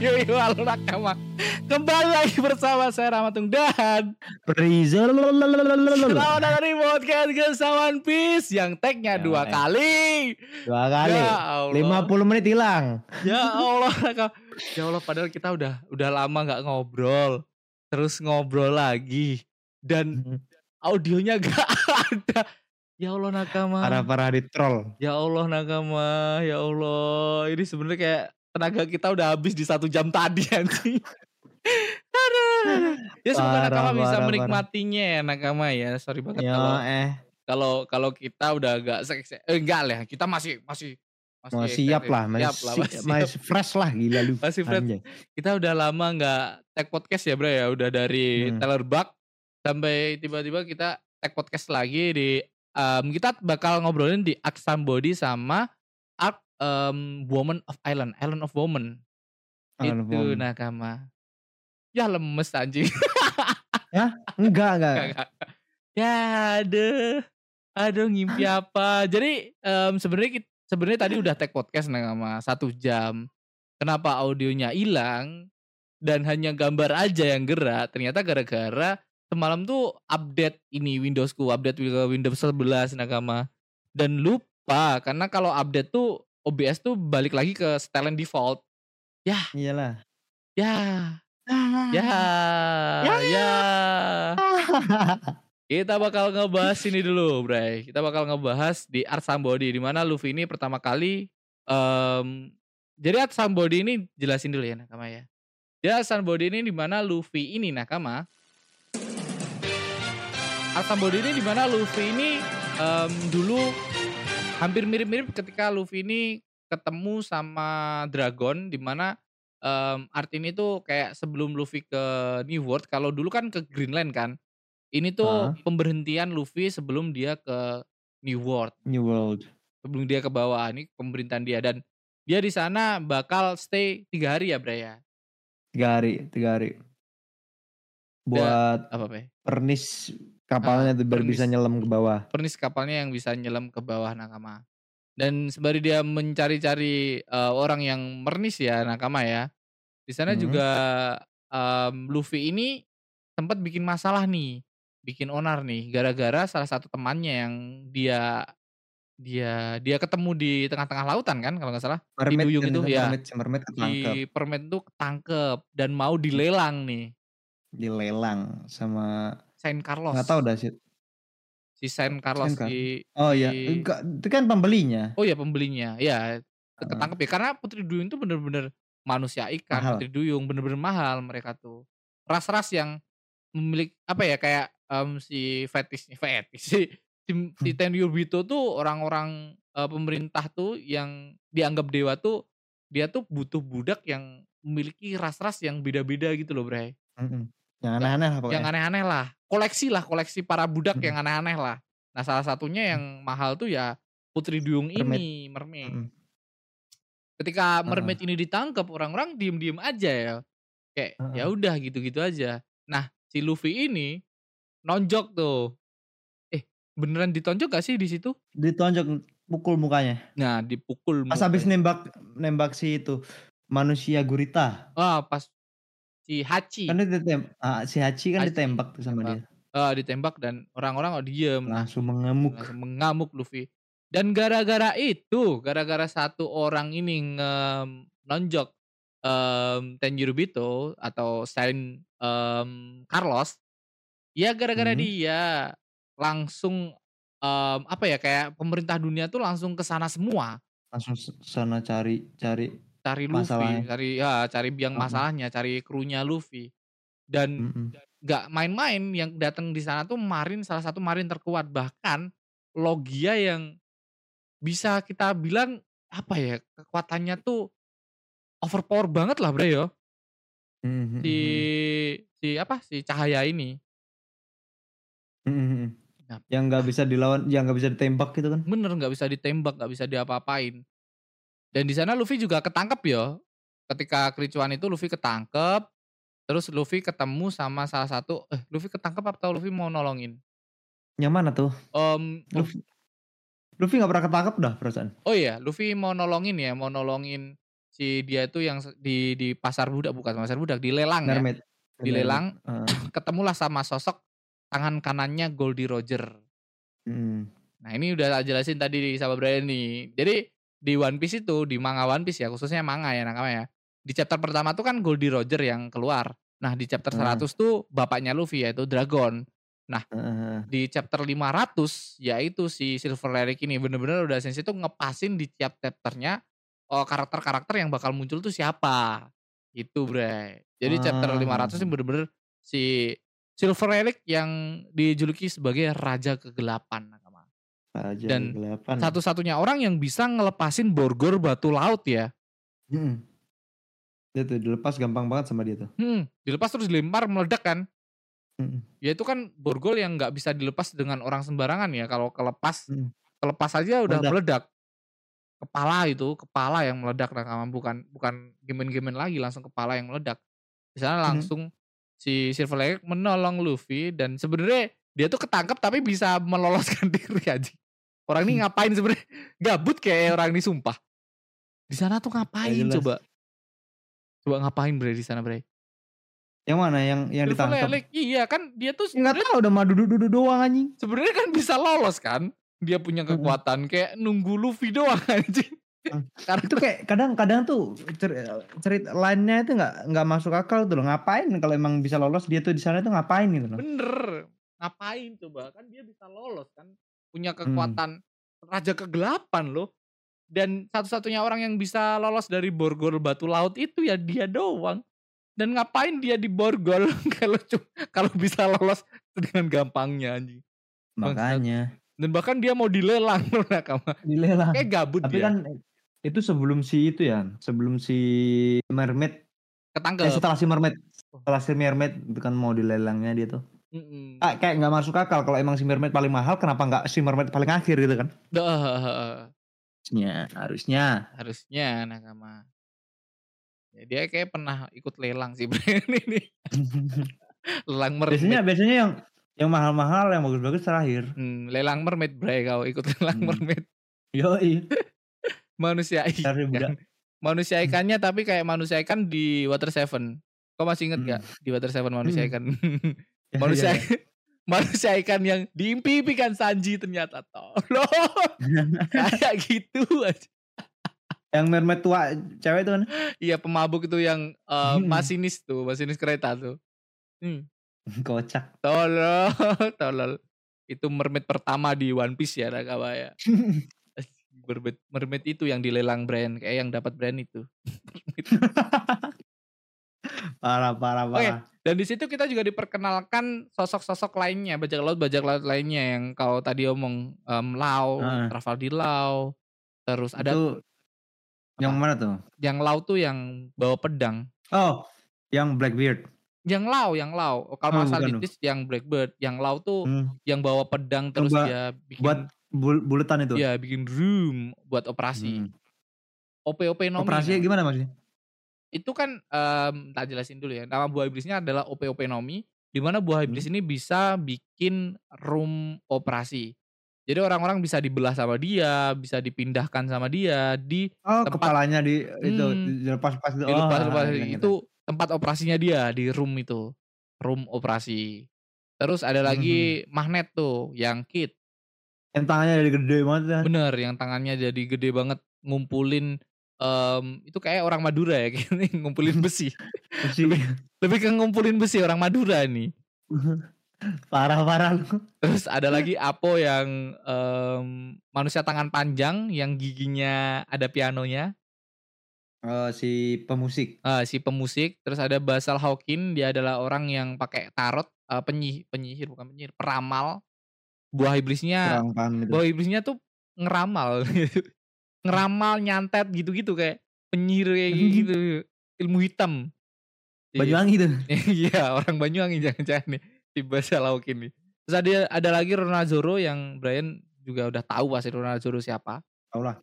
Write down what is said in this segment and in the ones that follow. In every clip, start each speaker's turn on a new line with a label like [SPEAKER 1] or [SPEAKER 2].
[SPEAKER 1] Yo yo yo halo nakama Kembali lagi bersama saya Ramatung dan
[SPEAKER 2] Rizal
[SPEAKER 1] Selamat datang di podcast Kesawan Peace Yang tagnya
[SPEAKER 2] Ya,
[SPEAKER 1] dua kali.
[SPEAKER 2] Dua kali.
[SPEAKER 1] Ya Allah.
[SPEAKER 2] 50 menit hilang.
[SPEAKER 1] Ya Allah Ya Allah padahal kita udah udah lama gak ngobrol. Terus ngobrol lagi. Dan audionya gak ada. Ya Allah nakama
[SPEAKER 2] para para di troll.
[SPEAKER 1] Ya Allah nakama Ya Allah. Ini sebenarnya kayak tenaga kita udah habis di satu jam tadi anjing. Aduh. Ya semoga nakama bisa
[SPEAKER 2] parah,
[SPEAKER 1] menikmatinya ya nakama ya. Sorry banget
[SPEAKER 2] ya
[SPEAKER 1] kalau
[SPEAKER 2] eh.
[SPEAKER 1] kalau kalau kita udah agak seks eh, enggak lah. Kita masih masih
[SPEAKER 2] mau siap lah masih,
[SPEAKER 1] siap lah
[SPEAKER 2] si-
[SPEAKER 1] masih,
[SPEAKER 2] masih fresh lah gila lu.
[SPEAKER 1] Masih fresh.
[SPEAKER 2] Anjay.
[SPEAKER 1] kita udah lama nggak tag podcast ya bro ya? Udah dari
[SPEAKER 2] Hmm.
[SPEAKER 1] Taylor Buck sampai tiba-tiba kita tag podcast lagi di em, kita bakal ngobrolin di Ask Somebody sama Em, Woman of Island Island of Woman.
[SPEAKER 2] Island of
[SPEAKER 1] itu
[SPEAKER 2] Woman.
[SPEAKER 1] nakama ya lemes anjing.
[SPEAKER 2] Enggak enggak.
[SPEAKER 1] Kagak. ya aduh. Aduh ngimpi apa? Jadi em, sebenarnya sebenarnya tadi udah tag podcast nih sama satu jam. Kenapa audionya hilang dan hanya gambar aja yang gerak? Ternyata gara-gara semalam tuh update ini Windowsku update Windows 11 nakama dan lupa karena kalau update tuh OBS tuh balik lagi ke setelan default
[SPEAKER 2] iyalah
[SPEAKER 1] ya ya
[SPEAKER 2] Ya.
[SPEAKER 1] ya Kita bakal ngebahas ini dulu, Bray. Kita bakal ngebahas di Art Somebody di mana Luffy ini pertama kali em jadi Art Somebody ini jelasin dulu ya Nakama ya. Jadi Art Somebody ini di mana Luffy ini Nakama. Art Somebody ini di mana Luffy ini em, dulu hampir mirip-mirip ketika Luffy ini ketemu sama Dragon di mana em, Art ini tuh kayak sebelum Luffy ke New World kalau dulu kan ke Greenland kan. Ini tuh
[SPEAKER 2] Hah?
[SPEAKER 1] pemberhentian Luffy sebelum dia ke New World,
[SPEAKER 2] New World
[SPEAKER 1] sebelum dia ke bawah ini pemerintahan dia dan dia di sana bakal stay tiga hari ya Bray ya.
[SPEAKER 2] tiga hari tiga hari buat
[SPEAKER 1] Apa Bray?
[SPEAKER 2] pernis kapalnya
[SPEAKER 1] Ah,
[SPEAKER 2] tuh biar bisa
[SPEAKER 1] pernis.
[SPEAKER 2] nyelam ke bawah
[SPEAKER 1] Pernis kapalnya yang bisa nyelam ke bawah Nakama. Dan sembari dia mencari-cari eh, orang yang mernis ya Nakama ya. Di sana
[SPEAKER 2] Hmm.
[SPEAKER 1] juga em, Luffy ini sempat bikin masalah nih, bikin onar nih gara-gara salah satu temannya yang dia dia dia ketemu di tengah-tengah lautan kan kalau nggak salah
[SPEAKER 2] mermaid
[SPEAKER 1] duyung
[SPEAKER 2] kan
[SPEAKER 1] itu, ya.
[SPEAKER 2] mermaid mermaid ketangkep
[SPEAKER 1] di permen tuh ketangkep dan mau dilelang nih
[SPEAKER 2] dilelang sama
[SPEAKER 1] Saint Carlos.
[SPEAKER 2] Nggak tahu dah sih
[SPEAKER 1] si Saint Carlos
[SPEAKER 2] Saint
[SPEAKER 1] di
[SPEAKER 2] oh iya.
[SPEAKER 1] di-
[SPEAKER 2] enggak itu kan pembelinya.
[SPEAKER 1] Oh ya pembelinya. Ya ketangkep ya. Karena Putri Duyung itu bener-bener manusia ikan
[SPEAKER 2] Mahal.
[SPEAKER 1] Putri Duyung bener-bener mahal mereka tuh. Ras-ras yang memiliki apa ya kayak em, si fetish fetish si si, si
[SPEAKER 2] Hmm.
[SPEAKER 1] Tenryubito tuh orang-orang eh, pemerintah tuh yang dianggap dewa tuh dia tuh butuh budak yang memiliki ras-ras yang beda-beda gitu loh Bray
[SPEAKER 2] Mm-mm. Yang aneh-aneh lah pokoknya.
[SPEAKER 1] yang aneh-aneh lah. Koleksi lah koleksi para budak
[SPEAKER 2] Hmm.
[SPEAKER 1] yang aneh-aneh lah. Nah salah satunya yang mahal tuh ya Putri Duyung
[SPEAKER 2] Mermaid.
[SPEAKER 1] ini mermaid.
[SPEAKER 2] Mm-mm.
[SPEAKER 1] ketika mermaid ini ditangkap orang-orang diem-diem aja ya. Kayak
[SPEAKER 2] Heeh.
[SPEAKER 1] ya udah gitu-gitu aja. Nah si Luffy ini nonjok tuh. Eh beneran ditonjok gak sih di situ?
[SPEAKER 2] Ditonjok pukul mukanya.
[SPEAKER 1] Nah dipukul
[SPEAKER 2] pas
[SPEAKER 1] mukanya.
[SPEAKER 2] habis nembak nembak si itu manusia gurita.
[SPEAKER 1] Ah pas si Hachi
[SPEAKER 2] kan dia ditem ah, si Hachi kan
[SPEAKER 1] Hachi.
[SPEAKER 2] ditembak tuh sama dia
[SPEAKER 1] ah, ditembak dan orang-orang oh diem
[SPEAKER 2] langsung mengemuk
[SPEAKER 1] langsung mengamuk Luffy. Dan gara-gara itu, gara-gara satu orang ini nonjok em Tenjirubito atau Saint em, Carlos, ya gara-gara
[SPEAKER 2] Hmm.
[SPEAKER 1] dia langsung em, apa ya kayak pemerintah dunia tuh langsung ke sana semua
[SPEAKER 2] Langsung sana cari cari
[SPEAKER 1] cari Luffy,
[SPEAKER 2] Masalahnya.
[SPEAKER 1] cari ya cari biang
[SPEAKER 2] Mm-mm.
[SPEAKER 1] masalahnya, cari krunya Luffy. Dan nggak main-main yang datang di sana tuh marin salah satu marin terkuat bahkan Logia yang bisa kita bilang apa ya kekuatannya tuh overpower banget lah bre yo
[SPEAKER 2] Mhm,
[SPEAKER 1] si
[SPEAKER 2] mhm.
[SPEAKER 1] si apa si cahaya ini. Nah,
[SPEAKER 2] Yang nggak bisa dilawan, yang nggak bisa ditembak gitu kan?
[SPEAKER 1] bener nggak bisa ditembak nggak bisa diapa-apain dan di sana Luffy juga ketangkep yo ketika kericuan itu Luffy ketangkep terus Luffy ketemu sama salah satu eh Luffy ketangkep atau Luffy mau nolongin
[SPEAKER 2] Yang mana tuh?
[SPEAKER 1] Em,
[SPEAKER 2] Luffy, Luffy nggak pernah ketangkep dah perasaan.
[SPEAKER 1] oh iya Luffy mau nolongin ya mau nolongin si dia itu yang di di pasar budak bukan pasar budak di lelang ya dilelang
[SPEAKER 2] Heeh.
[SPEAKER 1] ketemulah sama sosok tangan kanannya Goldie Roger
[SPEAKER 2] Mm.
[SPEAKER 1] Nah ini udah jelasin tadi di sama Brian nih. Jadi di One Piece itu di manga One Piece ya khususnya manga ya nakama ya. Di chapter pertama tuh kan Goldie Roger yang keluar. Nah di chapter
[SPEAKER 2] Hmm.
[SPEAKER 1] 100 tuh bapaknya Luffy yaitu Dragon.
[SPEAKER 2] Heeh.
[SPEAKER 1] Di chapter 500 yaitu si Silver Lyric ini bener-bener udah Sensei tuh ngepasin di tiap chapternya oh, karakter-karakter yang bakal muncul tuh siapa. Gitu bre. Jadi chapter
[SPEAKER 2] Ah.
[SPEAKER 1] 500 ini bener-bener si Silver Relic yang dijuluki sebagai Raja Kegelapan Dan
[SPEAKER 2] kegelapan.
[SPEAKER 1] satu-satunya orang yang bisa ngelepasin borgor batu laut ya.
[SPEAKER 2] Mm. Dia tuh dilepas gampang banget sama dia tuh.
[SPEAKER 1] Hmm, dilepas terus dilempar meledak kan.
[SPEAKER 2] Mm.
[SPEAKER 1] Ya itu kan borgol yang nggak bisa dilepas dengan orang sembarangan ya. Kalau kelepas,
[SPEAKER 2] Mm.
[SPEAKER 1] kelepas aja udah
[SPEAKER 2] Meledak.
[SPEAKER 1] meledak. Kepala itu, kepala yang meledak nakama bukan bukan gemen-gemen lagi langsung kepala yang meledak. Di sana
[SPEAKER 2] Mhm.
[SPEAKER 1] langsung si Silver Lake menolong Luffy dan sebenarnya dia tuh ketangkep tapi bisa meloloskan diri aja. Orang ini ngapain sebenarnya? Gabut kayak orang ini sumpah. Di sana tuh ngapain
[SPEAKER 2] jelas.
[SPEAKER 1] coba? Coba ngapain bre di sana bre?
[SPEAKER 2] Yang mana? Yang yang ditangkap?
[SPEAKER 1] Iya kan dia tuh sebenarnya
[SPEAKER 2] tahu udah mah duduk-duduk doang anjing.
[SPEAKER 1] sebenarnya kan bisa lolos kan? Dia punya kekuatan kayak nunggu Luffy doang anjing.
[SPEAKER 2] Hmm.
[SPEAKER 1] Karena
[SPEAKER 2] Itu kayak kadang-kadang tuh cer- cerita lainnya itu nggak nggak masuk akal tuh loh. Ngapain kalau emang bisa lolos dia tuh di sana tuh ngapain gitu loh.
[SPEAKER 1] bener ngapain coba? Kan dia bisa lolos kan punya
[SPEAKER 2] Hmm.
[SPEAKER 1] kekuatan raja kegelapan loh. Dan satu-satunya orang yang bisa lolos dari borgol batu laut itu ya dia doang. Dan ngapain dia di borgol kalau kalau bisa lolos dengan gampangnya anjing.
[SPEAKER 2] Makanya.
[SPEAKER 1] Dan bahkan dia mau dilelang loh nakama
[SPEAKER 2] dilelang.
[SPEAKER 1] kayak gabut
[SPEAKER 2] Tapi
[SPEAKER 1] dia.
[SPEAKER 2] kan itu sebelum si itu ya, sebelum si mermaid, eh,
[SPEAKER 1] ketangkep
[SPEAKER 2] setelah si mermaid, setelah si mermaid itu kan mau dilelangnya dia tuh.
[SPEAKER 1] Mm-mm.
[SPEAKER 2] Ah, kayak nggak masuk akal kalau emang si mermaid paling mahal, kenapa nggak si mermaid paling akhir gitu kan?
[SPEAKER 1] Dah,
[SPEAKER 2] Harusnya, harusnya.
[SPEAKER 1] harusnya nakama ya, dia kayak pernah ikut lelang sih ini lelang mermaid
[SPEAKER 2] biasanya biasanya yang yang mahal-mahal yang bagus-bagus terakhir.
[SPEAKER 1] Hmm, lelang mermaid bre kau ikut lelang
[SPEAKER 2] Hmm.
[SPEAKER 1] mermaid
[SPEAKER 2] Yoi.
[SPEAKER 1] manusia
[SPEAKER 2] budak.
[SPEAKER 1] ikan manusia ikannya tapi kayak manusia ikan di Water Seven kau masih inget
[SPEAKER 2] Hmm.
[SPEAKER 1] gak di Water Seven manusia
[SPEAKER 2] Hmm.
[SPEAKER 1] ikan manusia
[SPEAKER 2] ya,
[SPEAKER 1] manusia ikan yang diimpi-impikan Sanji ternyata tolong kayak gitu aja
[SPEAKER 2] yang mermaid tua cewek itu kan.
[SPEAKER 1] iya pemabuk itu yang eh,
[SPEAKER 2] Hmm.
[SPEAKER 1] masinis tuh masinis kereta tuh hmm.
[SPEAKER 2] Kocak.
[SPEAKER 1] tolol tolol itu mermaid pertama di One Piece ya Rakawa ya mermaid, mermaid itu yang dilelang brand kayak yang dapat brand itu
[SPEAKER 2] parah, parah,
[SPEAKER 1] Oke.
[SPEAKER 2] parah.
[SPEAKER 1] dan di situ kita juga diperkenalkan sosok-sosok lainnya bajak laut bajak laut lainnya yang kau tadi omong em, Lau
[SPEAKER 2] Ah.
[SPEAKER 1] Trafaldi Lau terus ada
[SPEAKER 2] Itu yang mana tuh?
[SPEAKER 1] yang Lau tuh yang bawa pedang
[SPEAKER 2] Oh, yang Blackbeard.
[SPEAKER 1] yang Lau yang Lau Oh, kalau
[SPEAKER 2] Oh,
[SPEAKER 1] masal
[SPEAKER 2] bukan
[SPEAKER 1] Ditis yang Blackbird yang Lau tuh
[SPEAKER 2] Hmm.
[SPEAKER 1] yang bawa pedang terus
[SPEAKER 2] ba-
[SPEAKER 1] dia bikin
[SPEAKER 2] Buat bul buletan itu.
[SPEAKER 1] ya bikin room buat operasi
[SPEAKER 2] Hmm.
[SPEAKER 1] OP-OP nomi
[SPEAKER 2] Operasinya
[SPEAKER 1] nah.
[SPEAKER 2] gimana maksudnya?
[SPEAKER 1] Itu kan em, tak jelasin dulu ya nama buah iblisnya adalah OP-OP nomi di mana buah iblis
[SPEAKER 2] Hmm.
[SPEAKER 1] ini bisa bikin room operasi jadi orang-orang bisa dibelah sama dia bisa dipindahkan sama dia di
[SPEAKER 2] Oh,
[SPEAKER 1] Tempat-
[SPEAKER 2] kepalanya di itu
[SPEAKER 1] Hmm.
[SPEAKER 2] dilepas-lepas itu. oh,
[SPEAKER 1] lepas
[SPEAKER 2] ingat, ingat.
[SPEAKER 1] itu tempat operasinya dia di room itu room operasi terus ada lagi
[SPEAKER 2] Hmm.
[SPEAKER 1] magnet tuh yang kit
[SPEAKER 2] yang tangannya jadi gede banget ya.
[SPEAKER 1] bener yang tangannya jadi gede banget ngumpulin em, itu kayak orang Madura ya kayak ngumpulin besi
[SPEAKER 2] Besi.
[SPEAKER 1] lebih ke ngumpulin besi orang Madura nih
[SPEAKER 2] Parah-parah lu.
[SPEAKER 1] Terus ada lagi Apo yang em, manusia tangan panjang yang giginya ada pianonya.
[SPEAKER 2] Oh, si pemusik.
[SPEAKER 1] Eh, si pemusik. Terus ada Basal Hawkin, dia adalah orang yang pakai tarot, eh, penyih, penyihir bukan penyihir, peramal. Buah iblisnya, buah iblisnya tuh ngeramal, ngeramal nyantet gitu-gitu kayak penyihir kayak gitu, ilmu hitam. Iya.
[SPEAKER 2] Banyuwangi tuh.
[SPEAKER 1] Iya orang Banyuwangi jangan-jangan nih si Basal Hawkin nih. Terus ada ada lagi Ronald Zoro yang Brian juga udah tahu pasti Ronald Zoro siapa.
[SPEAKER 2] Tau lah.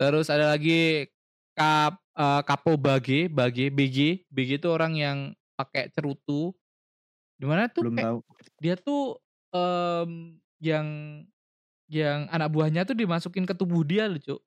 [SPEAKER 1] Terus ada lagi Kap, eh, Kapo Bage, Bage, BG, BG itu orang yang pakai cerutu. Di mana tuh
[SPEAKER 2] Belum
[SPEAKER 1] kayak
[SPEAKER 2] tahu.
[SPEAKER 1] dia tuh em, yang yang anak buahnya tuh dimasukin ke tubuh dia loh, Cuk.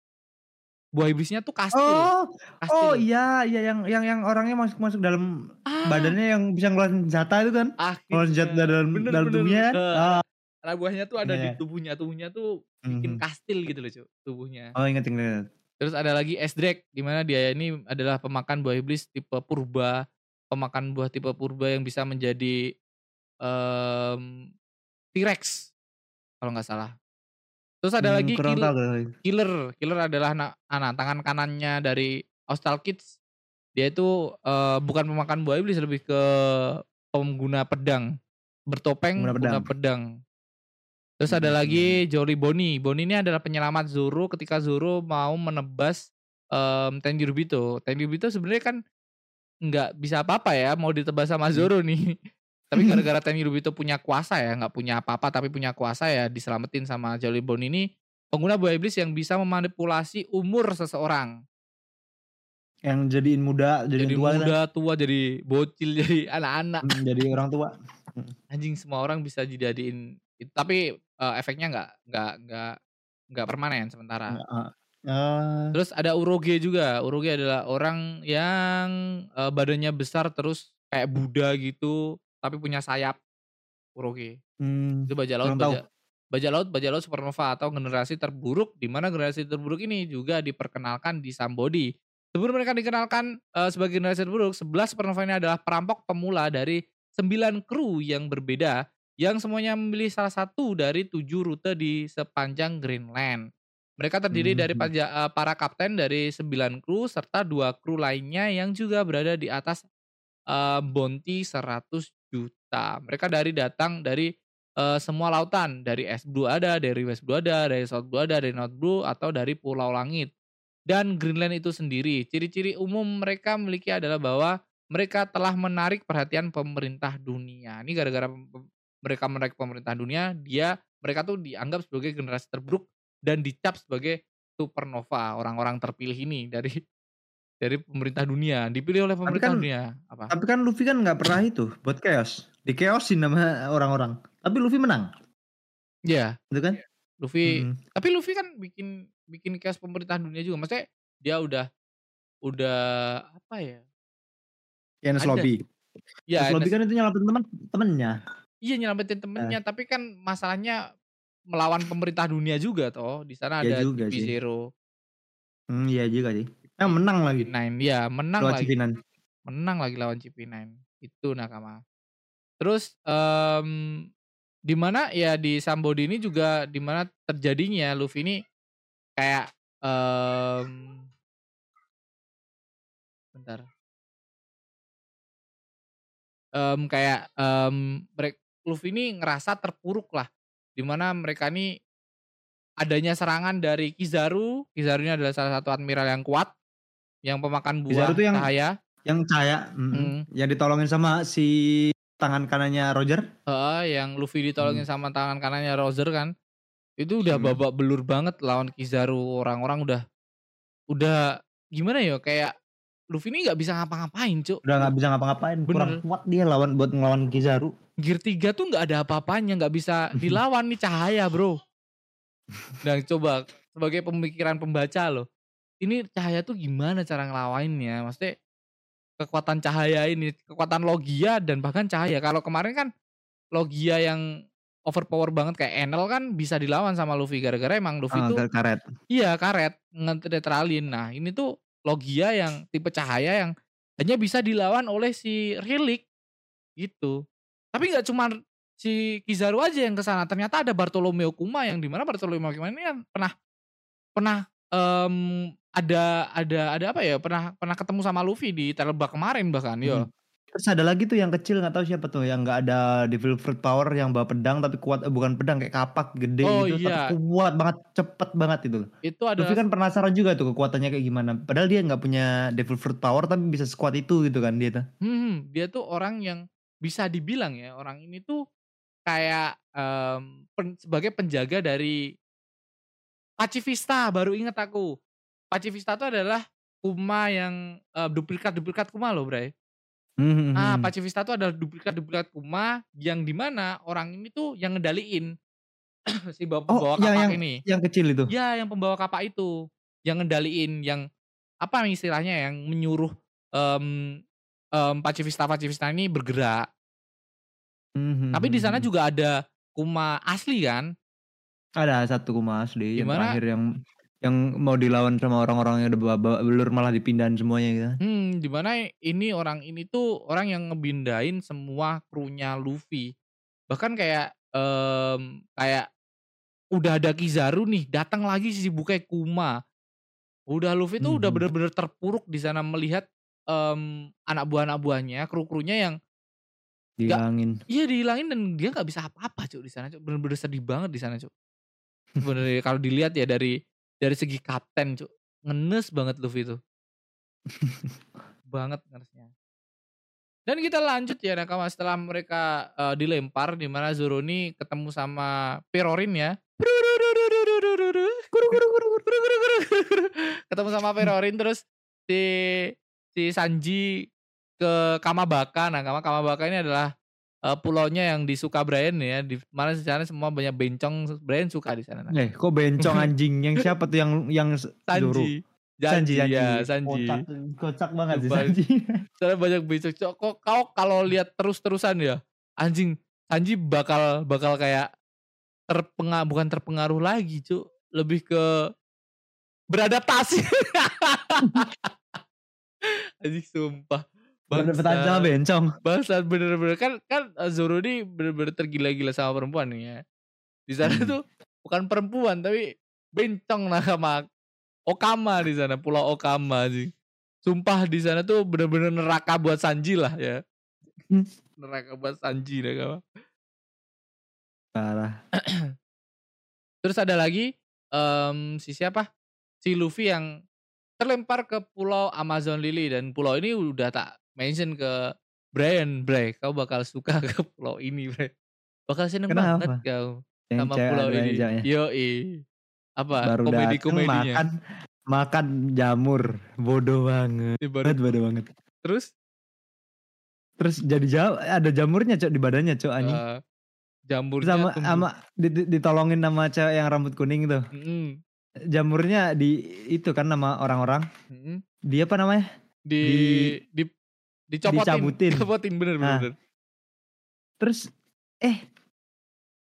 [SPEAKER 1] Buah iblisnya tuh kastil.
[SPEAKER 2] Oh,
[SPEAKER 1] kastil.
[SPEAKER 2] oh iya, iya yang yang yang orangnya masuk masuk dalam
[SPEAKER 1] Ah,
[SPEAKER 2] badannya yang bisa ngeluarin senjata itu kan? Ngeluarin senjata dalam
[SPEAKER 1] Bener,
[SPEAKER 2] dalam
[SPEAKER 1] bener.
[SPEAKER 2] tubuhnya. Ah,
[SPEAKER 1] anak buahnya tuh ada di
[SPEAKER 2] Iya.
[SPEAKER 1] tubuhnya. Tubuhnya tuh bikin
[SPEAKER 2] mhm.
[SPEAKER 1] kastil gitu loh, Cuk. Tubuhnya.
[SPEAKER 2] Oh inget inget.
[SPEAKER 1] Terus ada lagi Esdrek, di mana dia ini adalah pemakan buah iblis tipe purba, pemakan buah tipe purba yang bisa menjadi em, T-Rex kalau nggak salah. Terus ada
[SPEAKER 2] Hmm,
[SPEAKER 1] lagi kill-
[SPEAKER 2] tahu
[SPEAKER 1] killer, killer adalah anak, anak tangan kanannya dari Austral Kids. Dia itu eh, bukan pemakan buah iblis, lebih ke pengguna pedang, bertopeng
[SPEAKER 2] Pengguna
[SPEAKER 1] pengguna
[SPEAKER 2] pedang.
[SPEAKER 1] pedang. Terus ada
[SPEAKER 2] Hmm.
[SPEAKER 1] lagi Jolly Bonnie. Bonnie ini adalah penyelamat Zoro ketika Zoro mau menebas em Tenryubito. Tenryubito sebenarnya kan nggak bisa apa-apa ya, mau ditebas sama
[SPEAKER 2] Hmm.
[SPEAKER 1] Zoro nih. Tapi gara-gara Tenryubito punya kuasa ya, nggak punya apa-apa tapi punya kuasa ya diselamatin sama Jolly Bonnie ini pengguna buah iblis yang bisa memanipulasi umur seseorang.
[SPEAKER 2] Yang jadiin muda, jadiin
[SPEAKER 1] Jadi
[SPEAKER 2] tua kan?
[SPEAKER 1] muda, tua, jadi bocil, jadi anak-anak.
[SPEAKER 2] Hmm, jadi orang tua.
[SPEAKER 1] Anjing semua orang bisa dijadiin. Tapi eh, efeknya nggak nggak nggak nggak permanen sementara.
[SPEAKER 2] Heeh. Eh,
[SPEAKER 1] Terus ada Uroge juga. Uroge adalah orang yang eh, badannya besar terus kayak Buddha gitu, tapi punya sayap. Uroge.
[SPEAKER 2] hmm,
[SPEAKER 1] Itu bajak laut, bajak, bajak laut, bajak laut supernova atau generasi terburuk di mana generasi terburuk ini juga diperkenalkan di Sambodi. Sebelum mereka dikenalkan eh, sebagai generasi terburuk, 11 supernova ini adalah perampok pemula dari 9 kru yang berbeda yang semuanya memilih salah satu dari tujuh rute di sepanjang Greenland. Mereka terdiri dari
[SPEAKER 2] Mhm.
[SPEAKER 1] paja- eh, para kapten dari 9 kru serta dua kru lainnya yang juga berada di atas eh, bounty 100 juta. Mereka dari datang dari eh, semua lautan, dari East Blue ada, dari West Blue ada, dari South Blue ada, dari North Blue atau dari Pulau Langit. Dan Greenland itu sendiri, ciri-ciri umum mereka memiliki adalah bahwa mereka telah menarik perhatian pemerintah dunia. Ini gara-gara mereka menarik pemerintah dunia, dia mereka tuh dianggap sebagai generasi terburuk dan dicap sebagai supernova orang-orang terpilih ini dari dari pemerintah dunia, dipilih oleh pemerintah
[SPEAKER 2] kan-
[SPEAKER 1] dunia. Apa?
[SPEAKER 2] Tapi kan Luffy kan nggak pernah itu buat chaos. Di chaosin sama orang-orang. Tapi Luffy menang,
[SPEAKER 1] Iya,
[SPEAKER 2] gitu kan?
[SPEAKER 1] Luffy
[SPEAKER 2] Hmm.
[SPEAKER 1] Tapi Luffy kan bikin bikin chaos pemerintahan dunia juga. Maksudnya dia udah udah apa ya? Ada.
[SPEAKER 2] Lobby.
[SPEAKER 1] Ya,
[SPEAKER 2] Ines Lobby kan itu nyelamatin teman temennya.
[SPEAKER 1] iya nyelamatin temennya,
[SPEAKER 2] Eh.
[SPEAKER 1] tapi kan masalahnya melawan pemerintah dunia juga toh. Di sana
[SPEAKER 2] Iya
[SPEAKER 1] ada
[SPEAKER 2] juga
[SPEAKER 1] GP
[SPEAKER 2] sih.
[SPEAKER 1] Zero,
[SPEAKER 2] Hmm, iya juga sih. Eh, menang lagi.
[SPEAKER 1] Nine, ya menang
[SPEAKER 2] Lawan
[SPEAKER 1] lagi, menang lagi lawan CP9. Itu nakama. Terus em di mana ya di Sambodi ini juga di mana terjadinya Luffy ini kayak em bentar. Em kayak mereka Luffy ini ngerasa terpuruk lah di mana mereka ini adanya serangan dari Kizaru. Kizaru ini adalah salah satu admiral yang kuat yang pemakan buah
[SPEAKER 2] Kizaru tuh yang-
[SPEAKER 1] cahaya.
[SPEAKER 2] Yang cahaya, mm,
[SPEAKER 1] Hmm.
[SPEAKER 2] yang ditolongin sama si tangan kanannya Roger.
[SPEAKER 1] Heeh, yang Luffy ditolongin sama tangan kanannya Roger kan. Itu udah
[SPEAKER 2] Hmm.
[SPEAKER 1] babak belur banget lawan Kizaru. Orang-orang udah udah gimana ya kayak Luffy ini nggak bisa ngapa-ngapain, Cuk.
[SPEAKER 2] Udah nggak bisa ngapa-ngapain. Kurang kuat dia lawan buat ngelawan Kizaru.
[SPEAKER 1] Gear 3 tuh nggak ada apa-apanya, nggak bisa dilawan nih cahaya, Bro. Dan coba sebagai pemikiran pembaca loh. Ini cahaya tuh gimana cara ngelawainnya? Maksudnya kekuatan cahaya ini, kekuatan logia dan bahkan cahaya. Kalau kemarin kan logia yang overpower banget kayak Enel kan bisa dilawan sama Luffy gara-gara emang Luffy
[SPEAKER 2] Ah,
[SPEAKER 1] tuh
[SPEAKER 2] karet.
[SPEAKER 1] iya karet ngenetralin. Nah, ini tuh logia yang tipe cahaya yang hanya bisa dilawan oleh si Relic gitu. Tapi nggak cuma si Kizaru aja yang ke sana. Ternyata ada Bartolomeo Kuma yang di mana Bartolomeo Kuma ini kan pernah pernah em, ada ada ada apa ya? Pernah pernah ketemu sama Luffy di Terlebak kemarin bahkan, yo.
[SPEAKER 2] Hmm. Terus ada lagi tuh yang kecil nggak tahu siapa tuh yang nggak ada devil fruit power yang bawa pedang tapi kuat eh, bukan pedang kayak kapak gede
[SPEAKER 1] Oh,
[SPEAKER 2] gitu
[SPEAKER 1] iya.
[SPEAKER 2] tapi kuat banget cepet banget itu.
[SPEAKER 1] Itu
[SPEAKER 2] Luffy
[SPEAKER 1] adalah
[SPEAKER 2] kan penasaran juga tuh kekuatannya kayak gimana. Padahal dia nggak punya devil fruit power tapi bisa sekuat itu gitu kan dia tuh.
[SPEAKER 1] Hmm, dia tuh orang yang bisa dibilang ya, orang ini tuh kayak em, pen- sebagai penjaga dari Pacifista, baru inget aku. Pacifista itu adalah Kuma yang eh, duplikat-duplikat Kuma loh, Bray.
[SPEAKER 2] Hmm,
[SPEAKER 1] Ah,
[SPEAKER 2] hmm.
[SPEAKER 1] Pacifista itu adalah duplikat-duplikat Kuma yang di mana orang ini tuh yang ngedaliin si bawa
[SPEAKER 2] Oh,
[SPEAKER 1] pembawa
[SPEAKER 2] yang
[SPEAKER 1] kapak
[SPEAKER 2] yang
[SPEAKER 1] ini.
[SPEAKER 2] yang kecil itu.
[SPEAKER 1] Ya, yang pembawa kapak itu, yang ngendaliin, yang apa istilahnya, yang menyuruh em em, Pacifista-Pacifista ini bergerak.
[SPEAKER 2] Hmm,
[SPEAKER 1] Tapi di sana juga ada Kuma asli kan?
[SPEAKER 2] ada satu kuma asli yang
[SPEAKER 1] Gimana?
[SPEAKER 2] terakhir yang yang mau dilawan sama orang-orang yang udah belur malah dipindahin semuanya gitu.
[SPEAKER 1] Hmm, di mana ini orang ini tuh orang yang ngebindain semua krunya Luffy. Bahkan kayak em, kayak udah ada Kizaru nih, datang lagi si Bukai Kuma. Udah Luffy tuh udah
[SPEAKER 2] Mhm.
[SPEAKER 1] bener-bener terpuruk di sana melihat em, anak buah-anak buahnya, kru-krunya yang
[SPEAKER 2] Dihilangin.
[SPEAKER 1] iya dihilangin dan dia nggak bisa apa-apa cuk di sana cuk. Bener-bener sedih banget di sana cuk. Bener kalau dilihat ya dari dari segi kapten cuk, ngenes banget Luffy itu. banget ngenesnya. Dan kita lanjut ya nakama setelah mereka eh, dilempar di mana Zoro ini ketemu sama Perorin ya. Ketemu sama Perorin terus si si Sanji ke Kamabaka. Nah, Kama Kamabaka ini adalah eh, pulaunya yang disuka Brian ya. Di mana di sana semua banyak bencong Brian suka di sana. Nah,
[SPEAKER 2] Eh, kok bencong anjing yang siapa tuh yang yang?
[SPEAKER 1] Sanji. Sanji, ya, Sanji.
[SPEAKER 2] Kocak, kocak banget sih. Sanji.
[SPEAKER 1] Soalnya banyak bencong. Kok kau kalau lihat terus-terusan ya, anjing Sanji bakal bakal kayak terpengaruh bukan terpengaruh lagi, Cuk. Lebih ke beradaptasi. anjing sumpah.
[SPEAKER 2] Bener-bener bencong.
[SPEAKER 1] Bangsat bener-bener kan kan Zoro ini bener-bener tergila-gila sama perempuan nih ya. Di sana
[SPEAKER 2] Hmm.
[SPEAKER 1] tuh bukan perempuan tapi bencong sama Okama di sana, Pulau Okama sih. Sumpah di sana tuh bener-bener neraka buat Sanji lah ya.
[SPEAKER 2] Hmm.
[SPEAKER 1] neraka buat Sanji neraka.
[SPEAKER 2] Parah.
[SPEAKER 1] Terus ada lagi em, si siapa? Si Luffy yang terlempar ke Pulau Amazon Lily dan pulau ini udah tak mention ke Brian, Bray, kau bakal suka ke pulau ini, Bray. Bakal seneng
[SPEAKER 2] Kenapa?
[SPEAKER 1] banget kau
[SPEAKER 2] Yang
[SPEAKER 1] sama pulau ini. Yo, apa
[SPEAKER 2] Baru
[SPEAKER 1] komedi komedinya?
[SPEAKER 2] makan makan jamur. Bodoh banget.
[SPEAKER 1] Ini baru-
[SPEAKER 2] Bodoh banget.
[SPEAKER 1] Terus
[SPEAKER 2] Terus jadi jauh ada jamurnya cok di badannya cok anjing.
[SPEAKER 1] eh, jamurnya
[SPEAKER 2] sama
[SPEAKER 1] tumbuh.
[SPEAKER 2] sama di- ditolongin sama cewek yang rambut kuning tuh.
[SPEAKER 1] Mm-mm,
[SPEAKER 2] Jamurnya di itu kan nama orang-orang.
[SPEAKER 1] mm-mm.
[SPEAKER 2] Dia apa namanya?
[SPEAKER 1] di di dicopotin,
[SPEAKER 2] Dicabutin.
[SPEAKER 1] dicopotin bener bener.
[SPEAKER 2] Nah.
[SPEAKER 1] bener.
[SPEAKER 2] Terus eh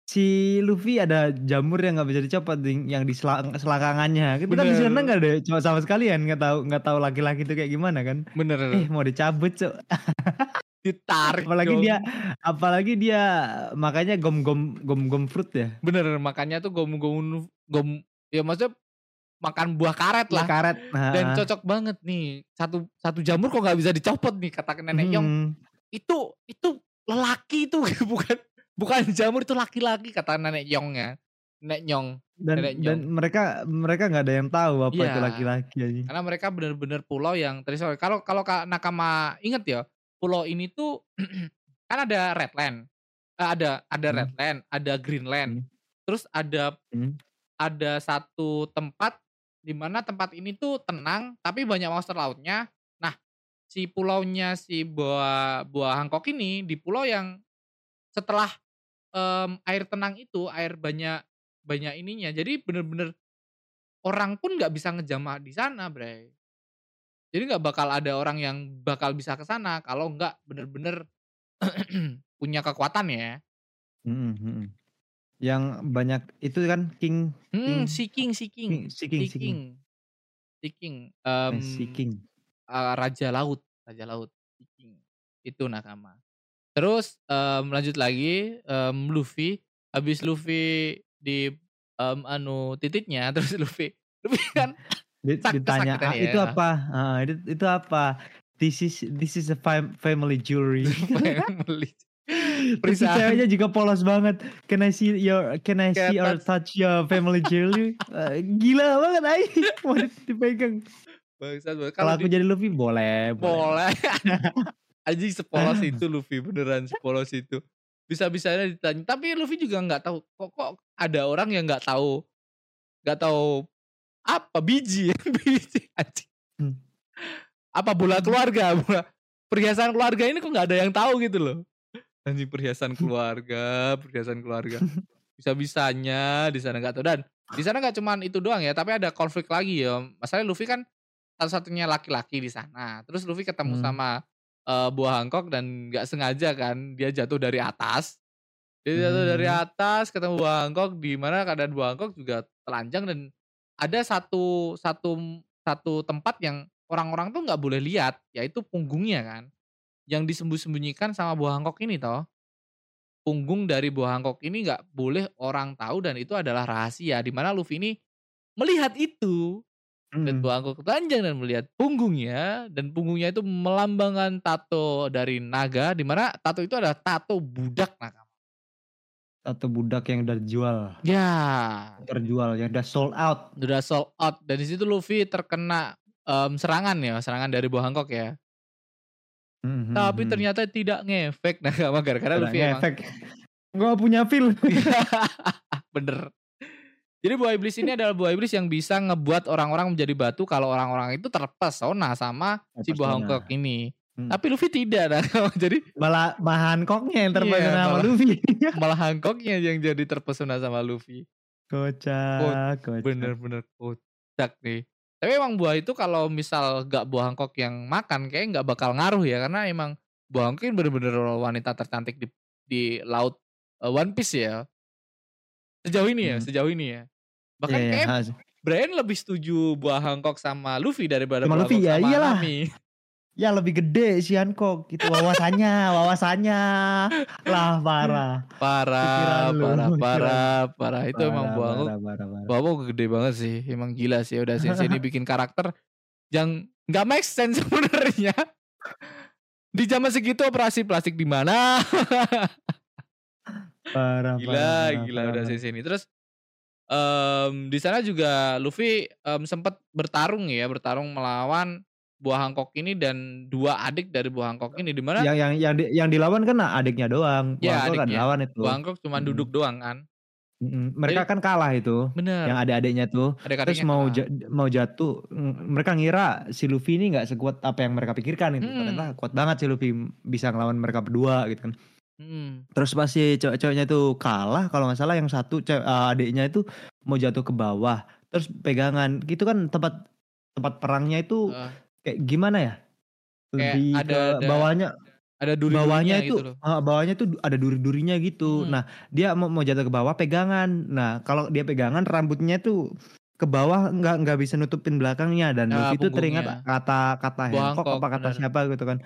[SPEAKER 2] si Luffy ada jamur yang nggak bisa dicopot di- yang di selang- selangkangannya. Kita di sana nggak ada cowok sama sekalian nggak tahu nggak tahu laki-laki itu kayak gimana kan.
[SPEAKER 1] Bener.
[SPEAKER 2] Eh mau dicabut cok.
[SPEAKER 1] Ditarik.
[SPEAKER 2] Apalagi
[SPEAKER 1] dong.
[SPEAKER 2] dia apalagi dia makanya gom gom gom gom fruit ya.
[SPEAKER 1] bener makanya tuh gom gom gom ya maksudnya makan buah karet
[SPEAKER 2] Lah
[SPEAKER 1] lah
[SPEAKER 2] karet. Nah,
[SPEAKER 1] dan cocok banget nih satu satu jamur kok nggak bisa dicopot nih kata nenek Yong
[SPEAKER 2] hmm,
[SPEAKER 1] itu itu lelaki itu bukan bukan jamur itu laki-laki kata nenek Yong ya nenek Yong
[SPEAKER 2] dan
[SPEAKER 1] Nenek
[SPEAKER 2] dan mereka mereka nggak ada yang tahu apa
[SPEAKER 1] Iya.
[SPEAKER 2] itu laki-laki aja.
[SPEAKER 1] karena mereka bener-bener pulau yang tadi sorry kalau kalau Kak nakama inget ya pulau ini tuh kan ada Redland Eh, ada ada
[SPEAKER 2] Hmm.
[SPEAKER 1] Redland ada Greenland
[SPEAKER 2] Hmm.
[SPEAKER 1] terus ada
[SPEAKER 2] Hmm.
[SPEAKER 1] ada satu tempat di mana tempat ini tuh tenang tapi banyak monster lautnya. Nah, si pulaunya si buah buah Hancock ini di pulau yang setelah em, air tenang itu air banyak banyak ininya. Jadi bener-bener orang pun nggak bisa ngejamah di sana, Bray. Jadi nggak bakal ada orang yang bakal bisa ke sana kalau nggak bener-bener punya kekuatan ya.
[SPEAKER 2] Hmm, hmm. Yang banyak itu kan King
[SPEAKER 1] Hmm,
[SPEAKER 2] King-
[SPEAKER 1] seeking, seeking,
[SPEAKER 2] King Seeking Seeking
[SPEAKER 1] seeking, seeking,
[SPEAKER 2] Eh,
[SPEAKER 1] em,
[SPEAKER 2] Seeking.
[SPEAKER 1] eh, raja laut, raja laut, seeking. Itu nakama. Terus em, lanjut lagi em, Luffy habis Luffy di em, anu titiknya terus Luffy Luffy kan
[SPEAKER 2] Di-
[SPEAKER 1] sak-
[SPEAKER 2] ditanya
[SPEAKER 1] kesakitan
[SPEAKER 2] "Ah,
[SPEAKER 1] ya."
[SPEAKER 2] itu apa Ah, itu, itu apa this is this is a fam- family jewelry
[SPEAKER 1] family.
[SPEAKER 2] Terus ceweknya juga polos banget. Can I see your Can I see or touch your family jewelry? Eh, gila banget ay. Mau di- dipegang.
[SPEAKER 1] Bangsat banget.
[SPEAKER 2] Kalau
[SPEAKER 1] Kalau
[SPEAKER 2] aku
[SPEAKER 1] di-
[SPEAKER 2] jadi Luffy boleh.
[SPEAKER 1] boleh. Anjing sepolos itu Luffy beneran sepolos itu. Bisa-bisanya ditanya. Tapi Luffy juga nggak tahu kok kok ada orang yang nggak tahu nggak tahu apa biji biji anjing.
[SPEAKER 2] Hmm.
[SPEAKER 1] Apa bola keluarga, bola perhiasan keluarga ini kok nggak ada yang tahu gitu loh. Anjing perhiasan keluarga, perhiasan keluarga. Bisa-bisanya di sana nggak tahu dan di sana nggak cuman itu doang ya, tapi ada konflik lagi ya. Masalahnya Luffy kan satu-satunya laki-laki di sana. Terus Luffy ketemu
[SPEAKER 2] Hmm.
[SPEAKER 1] sama eh, buah Hancock dan nggak sengaja kan dia jatuh dari atas. Dia jatuh dari
[SPEAKER 2] Hmm.
[SPEAKER 1] atas ketemu buah Hancock di mana keadaan buah Hancock juga telanjang dan ada satu satu satu tempat yang orang-orang tuh nggak boleh lihat yaitu punggungnya kan yang disembunyi-sembunyikan sama buah Hancock ini toh. Punggung dari buah Hancock ini nggak boleh orang tahu dan itu adalah rahasia di mana Luffy ini melihat itu. Dan
[SPEAKER 2] Hmm.
[SPEAKER 1] buah Hancock telanjang dan melihat punggungnya dan punggungnya itu melambangkan tato dari naga di mana tato itu adalah tato budak naga
[SPEAKER 2] Atau budak yang udah dijual,
[SPEAKER 1] ya.
[SPEAKER 2] Terjual, yang udah sold out.
[SPEAKER 1] udah sold out. Dan di situ Luffy terkena em, serangan ya serangan dari buah Hancock ya
[SPEAKER 2] Hmm, hmm,
[SPEAKER 1] tapi
[SPEAKER 2] hmm.
[SPEAKER 1] ternyata tidak ngefek nakama gara-karena
[SPEAKER 2] Tidak
[SPEAKER 1] Luffy emang
[SPEAKER 2] ngefek. Gak punya feel.
[SPEAKER 1] bener jadi buah iblis ini adalah buah iblis yang bisa ngebuat orang-orang menjadi batu kalau orang-orang itu terpesona sama si buah. Hancock ini
[SPEAKER 2] Hmm.
[SPEAKER 1] tapi Luffy tidak nakama jadi
[SPEAKER 2] Malah bahan koknya yang
[SPEAKER 1] Iya,
[SPEAKER 2] terpesona sama
[SPEAKER 1] malah-
[SPEAKER 2] Luffy.
[SPEAKER 1] malah Hancocknya yang jadi terpesona sama Luffy
[SPEAKER 2] Kocak, kocak.
[SPEAKER 1] bener-bener kocak nih tapi emang buah itu kalau misal gak buah Hancock yang makan kayak nggak bakal ngaruh ya karena emang buah Hancock ini bener-bener wanita tercantik di di laut eh, One Piece ya sejauh ini ya
[SPEAKER 2] Hmm.
[SPEAKER 1] sejauh ini ya bahkan
[SPEAKER 2] Iya, iya,
[SPEAKER 1] kayak. Brian lebih setuju buah Hancock sama Luffy daripada
[SPEAKER 2] Sama
[SPEAKER 1] buah
[SPEAKER 2] Luffy,
[SPEAKER 1] Hancock
[SPEAKER 2] ya
[SPEAKER 1] sama
[SPEAKER 2] iyalah.
[SPEAKER 1] Nami
[SPEAKER 2] Ya lebih gede si Hancock. Gitu wawasannya, wawasannya. Lah parah.
[SPEAKER 1] parah parah parah parah. Itu emang
[SPEAKER 2] Parah, parah, parah, parah.
[SPEAKER 1] Bawa gede banget sih. Emang gila sih udah sensei ini bikin karakter yang nggak make sense sebenarnya. Di zaman segitu operasi plastik di mana?
[SPEAKER 2] Parah,
[SPEAKER 1] gila
[SPEAKER 2] parah,
[SPEAKER 1] gila
[SPEAKER 2] parah,
[SPEAKER 1] udah sensei ini terus em, di sana juga Luffy em, sempat bertarung ya bertarung melawan buah Hancock ini dan dua adik dari buah Hancock ini di mana
[SPEAKER 2] Yang yang yang di- yang dilawan kan adiknya doang.
[SPEAKER 1] Ya,
[SPEAKER 2] Hancock kan
[SPEAKER 1] adiknya.
[SPEAKER 2] lawan itu.
[SPEAKER 1] buah Hancock cuma
[SPEAKER 2] Mm.
[SPEAKER 1] duduk doang kan.
[SPEAKER 2] Mereka
[SPEAKER 1] Jadi-
[SPEAKER 2] kan kalah itu.
[SPEAKER 1] bener
[SPEAKER 2] Yang adik-adiknya tuh.
[SPEAKER 1] ada
[SPEAKER 2] Terus mau ja- mau jatuh, mereka ngira si Luffy ini nggak sekuat apa yang mereka pikirkan itu.
[SPEAKER 1] Mm.
[SPEAKER 2] Ternyata kuat banget si Luffy bisa ngelawan mereka berdua gitu kan.
[SPEAKER 1] Hmm.
[SPEAKER 2] Terus pas si cewek-ceweknya itu kalah, kalau nggak salah yang satu eh, adiknya itu mau jatuh ke bawah, terus pegangan, gitu kan tempat tempat perangnya itu
[SPEAKER 1] Eh,
[SPEAKER 2] kayak gimana ya?
[SPEAKER 1] Kayak
[SPEAKER 2] Lebih
[SPEAKER 1] ada-
[SPEAKER 2] ke
[SPEAKER 1] ada
[SPEAKER 2] bawahnya,
[SPEAKER 1] ada duri
[SPEAKER 2] bawahnya itu,
[SPEAKER 1] gitu loh
[SPEAKER 2] eh, bawahnya itu ada duri-durinya gitu.
[SPEAKER 1] Hmm.
[SPEAKER 2] Nah dia mau mau jatuh ke bawah pegangan. Nah kalau dia pegangan rambutnya tuh ke bawah nggak nggak bisa nutupin belakangnya dan
[SPEAKER 1] Ya,
[SPEAKER 2] Luffy itu teringat kata kata
[SPEAKER 1] Buah
[SPEAKER 2] Hancock apa kata
[SPEAKER 1] benar.
[SPEAKER 2] siapa gitu kan.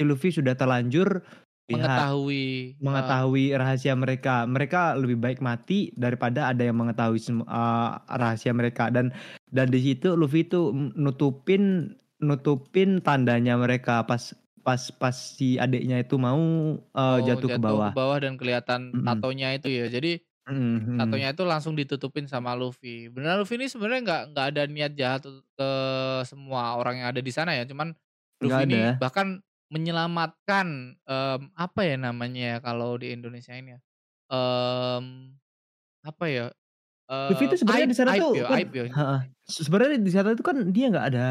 [SPEAKER 2] Luffy sudah terlanjur
[SPEAKER 1] mengetahui eh,
[SPEAKER 2] mengetahui rahasia mereka. Mereka lebih baik mati daripada ada yang mengetahui uh, rahasia mereka dan dan di situ Luffy itu nutupin nutupin tandanya mereka pas pas pas si adiknya itu mau uh,
[SPEAKER 1] oh,
[SPEAKER 2] jatuh, ke bawah.
[SPEAKER 1] dan kelihatan
[SPEAKER 2] Mm-mm.
[SPEAKER 1] tatonya itu ya jadi
[SPEAKER 2] Mhm.
[SPEAKER 1] tatonya itu langsung ditutupin sama Luffy. Benar Luffy ini sebenarnya nggak nggak ada niat jahat ke semua orang yang ada di sana ya. Cuman Luffy ini bahkan menyelamatkan em, apa ya namanya ya kalau di Indonesia ini ya. Em, apa ya?
[SPEAKER 2] Luffy itu
[SPEAKER 1] Em,
[SPEAKER 2] sebenarnya
[SPEAKER 1] aib-
[SPEAKER 2] di sana tuh
[SPEAKER 1] ya,
[SPEAKER 2] kan-
[SPEAKER 1] ya.
[SPEAKER 2] Sebenarnya di sana itu kan dia nggak ada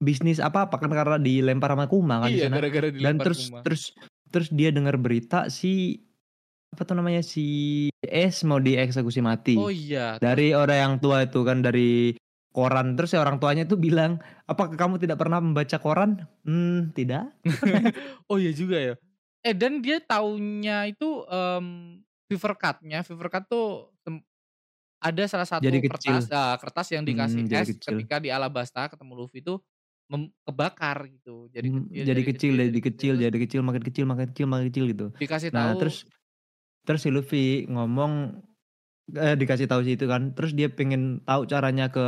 [SPEAKER 2] bisnis apa-apa kan karena dilempar sama Kuma kan di
[SPEAKER 1] Iya,
[SPEAKER 2] sana.
[SPEAKER 1] gara-gara
[SPEAKER 2] Dan
[SPEAKER 1] dilempar
[SPEAKER 2] terus
[SPEAKER 1] Kuma.
[SPEAKER 2] terus terus dia dengar berita si apa tuh namanya si S mau dieksekusi mati.
[SPEAKER 1] Oh iya.
[SPEAKER 2] dari orang yang tua itu kan dari koran terus ya orang tuanya tuh bilang apakah kamu tidak pernah membaca koran hmm tidak
[SPEAKER 1] Oh iya juga ya. Eh dan dia taunya itu em Fever Cut-nya, Fever Cut tuh ada salah satu
[SPEAKER 2] Jadi kecil.
[SPEAKER 1] kertas ah, kertas yang dikasih
[SPEAKER 2] Hmm,
[SPEAKER 1] es
[SPEAKER 2] kecil.
[SPEAKER 1] ketika di Alabasta ketemu Luffy itu mem- kebakar gitu. Jadi
[SPEAKER 2] Hmm,
[SPEAKER 1] kecil,
[SPEAKER 2] jadi kecil, jadi kecil, jadi kecil, makin kecil, makin kecil, makin kecil gitu.
[SPEAKER 1] dikasih
[SPEAKER 2] Nah,
[SPEAKER 1] tahu
[SPEAKER 2] terus terus si Luffy ngomong eh, dikasih tahu sih itu kan. Terus dia pengen tahu caranya ke